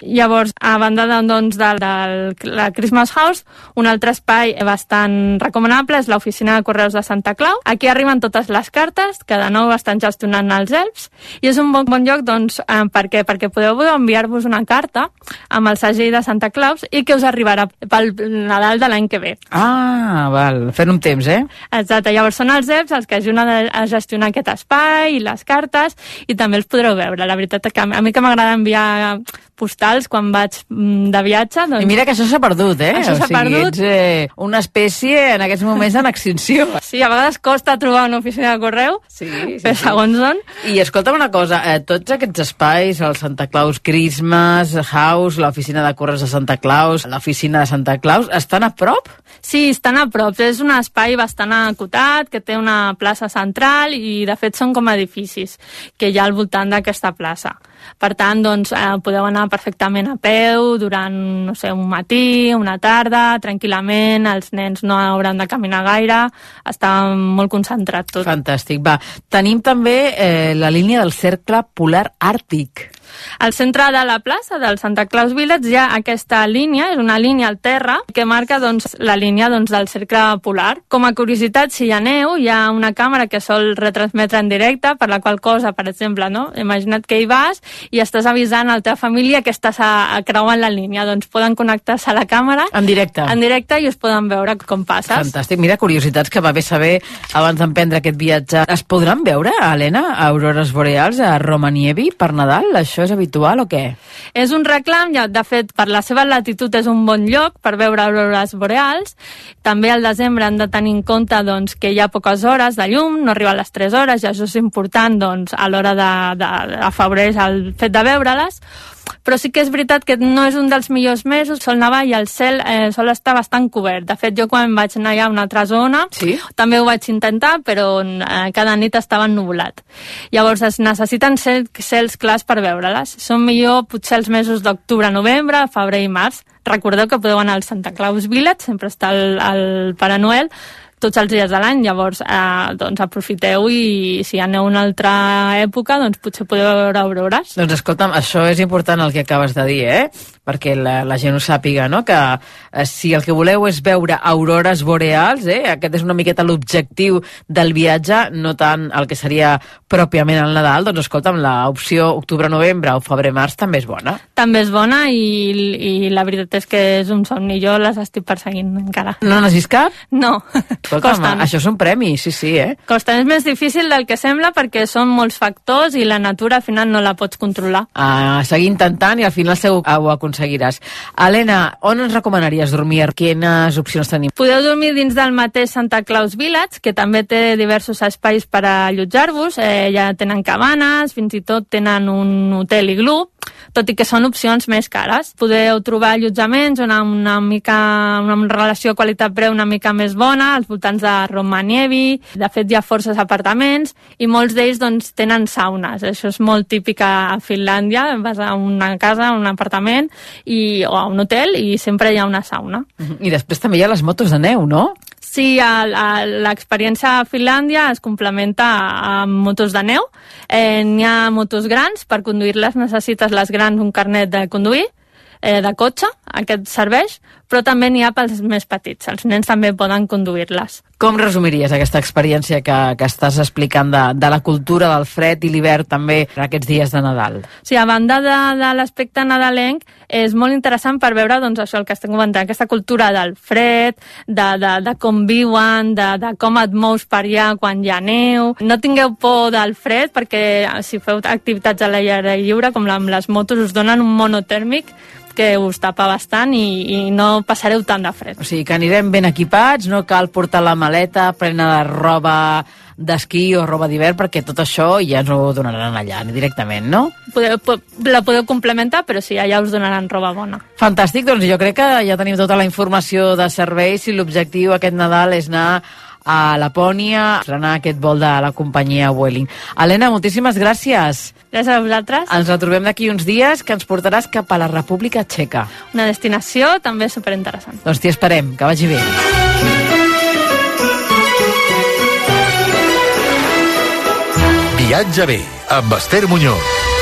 Llavors, a banda de, doncs, del, del la Christmas House, un altre espai bastant recomanable és l'oficina de correus de Santa Clau. Aquí arriben totes les cartes, que de nou estan gestionant els elfs, i és un bon, bon lloc doncs, eh, per què? perquè podeu enviar-vos una carta amb el segell de Santa Claus i que us arribarà pel Nadal de l'any que ve. Ah, val. Fent un temps, eh? Exacte. Llavors són els elfs els que ajuden a gestionar aquest espai i les cartes i també els podreu veure. La veritat que a mi que m'agrada enviar postals quan vaig mm, de viatge. Doncs... I mira que això s'ha perdut, eh? Això s'ha o sigui, perdut. Ets eh, una espècie en aquests moments en extinció. Sí, a vegades costa trobar una oficina de correu, sí, sí, però segons on... I escolta'm una cosa, eh, tots aquests espais, el Santa Claus Christmas House, l'oficina de correus de Santa Claus, l'oficina de Santa Claus, estan a prop? Sí, estan a prop. És un espai bastant acotat, que té una plaça central i, de fet, són com edificis que hi ha al voltant d'aquesta plaça. Per tant, doncs, eh, podeu anar perfectament a peu durant, no sé, un matí, una tarda, tranquil·lament, els nens no hauran de caminar gaire, està molt concentrat tot. Fantàstic, va. Tenim també eh, la línia del cercle polar àrtic. Al centre de la plaça del Santa Claus Village hi ha aquesta línia, és una línia al terra, que marca doncs, la línia doncs, del cercle polar. Com a curiositat, si hi ha neu, hi ha una càmera que sol retransmetre en directe, per la qual cosa, per exemple, no? imagina't que hi vas i estàs avisant a la teva família que estàs a, a creuant la línia, doncs poden connectar-se a la càmera En directe. en directe i us poden veure com passes. Fantàstic. Mira, curiositats que va bé saber abans d'emprendre aquest viatge. Es podran veure, Helena, aurores boreals a Romanievi per Nadal? Això és habitual o què? És un reclam, ja, de fet, per la seva latitud és un bon lloc per veure aurores boreals. També al desembre han de tenir en compte doncs, que hi ha poques hores de llum, no arriba a les 3 hores, i això és important doncs, a l'hora de, de, afavorir el fet de veure-les però sí que és veritat que no és un dels millors mesos, sol nevar i el cel eh, sol estar bastant cobert. De fet, jo quan vaig anar allà a una altra zona, sí? també ho vaig intentar, però eh, cada nit estava ennubulat. Llavors es necessiten cel, cels clars per veure-les. Són millor potser els mesos d'octubre, novembre, febrer i març. Recordeu que podeu anar al Santa Claus Village, sempre està el, el Pare Noel, tots els dies de l'any, llavors eh, doncs aprofiteu i si aneu a una altra època, doncs potser podeu veure aurores. Doncs escolta'm, això és important el que acabes de dir, eh? Perquè la, la gent ho sàpiga, no? Que eh, si el que voleu és veure aurores boreals, eh? Aquest és una miqueta l'objectiu del viatge, no tant el que seria pròpiament el Nadal, doncs escolta'm, l'opció octubre-novembre o febrer-març també és bona. També és bona i, i la veritat és que és un somni. Jo les estic perseguint encara. No n'has vist cap? No. Escolta'm, Costen. això és un premi, sí, sí, eh? Costa. És més difícil del que sembla perquè són molts factors i la natura al final no la pots controlar. a seguir intentant i al final segur que ho aconseguiràs. Helena, on ens recomanaries dormir? Quines opcions tenim? Podeu dormir dins del mateix Santa Claus Village, que també té diversos espais per allotjar-vos. Eh, ja tenen cabanes, fins i tot tenen un hotel iglú, tot i que són opcions més cares. Podeu trobar allotjaments una, una mica, una relació qualitat-preu una mica més bona, als voltants de Romanievi. De fet, hi ha forces apartaments i molts d'ells doncs, tenen saunes. Això és molt típic a Finlàndia. Vas a una casa, a un apartament i, o a un hotel i sempre hi ha una sauna. I després també hi ha les motos de neu, no? Sí, l'experiència a Finlàndia es complementa amb motos de neu. Eh, N'hi ha motos grans, per conduir-les necessites les grans un carnet de conduir, eh, de cotxe, aquest serveix, però també n'hi ha pels més petits. Els nens també poden conduir-les. Com resumiries aquesta experiència que, que estàs explicant de, de la cultura del fred i l'hivern també en aquests dies de Nadal? Sigui, a banda de, de l'aspecte nadalenc, és molt interessant per veure doncs, això el que estem comentant, aquesta cultura del fred, de, de, de com viuen, de, de com et mous per allà quan hi ha neu. No tingueu por del fred, perquè si feu activitats a l'aire lliure, com amb les motos, us donen un monotèrmic que us tapa bastant i, i no passareu tant de fred. O sigui, que anirem ben equipats, no cal portar la maleta plena de roba d'esquí o roba d'hivern, perquè tot això ja ens ho donaran allà directament, no? Podeu, po- la podeu complementar, però sí, allà us donaran roba bona. Fantàstic, doncs jo crec que ja tenim tota la informació de serveis i l'objectiu aquest Nadal és anar a Lapònia, estrenar aquest vol de la companyia Vueling. Helena, moltíssimes gràcies. Gràcies a vosaltres. Ens retrobem d'aquí uns dies que ens portaràs cap a la República Txeca. Una destinació també superinteressant. Doncs t'hi esperem, que vagi bé. Viatge bé amb Esther Muñoz.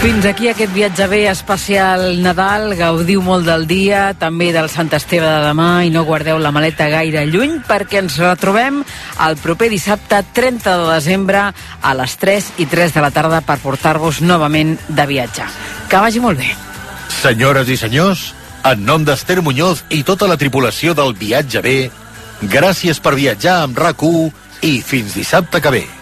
Fins aquí aquest viatge bé especial Nadal. Gaudiu molt del dia, també del Sant Esteve de demà i no guardeu la maleta gaire lluny perquè ens retrobem el proper dissabte 30 de desembre a les 3 i 3 de la tarda per portar-vos novament de viatge. Que vagi molt bé. Senyores i senyors, en nom d'Ester Muñoz i tota la tripulació del Viatge B, gràcies per viatjar amb rac i fins dissabte que ve.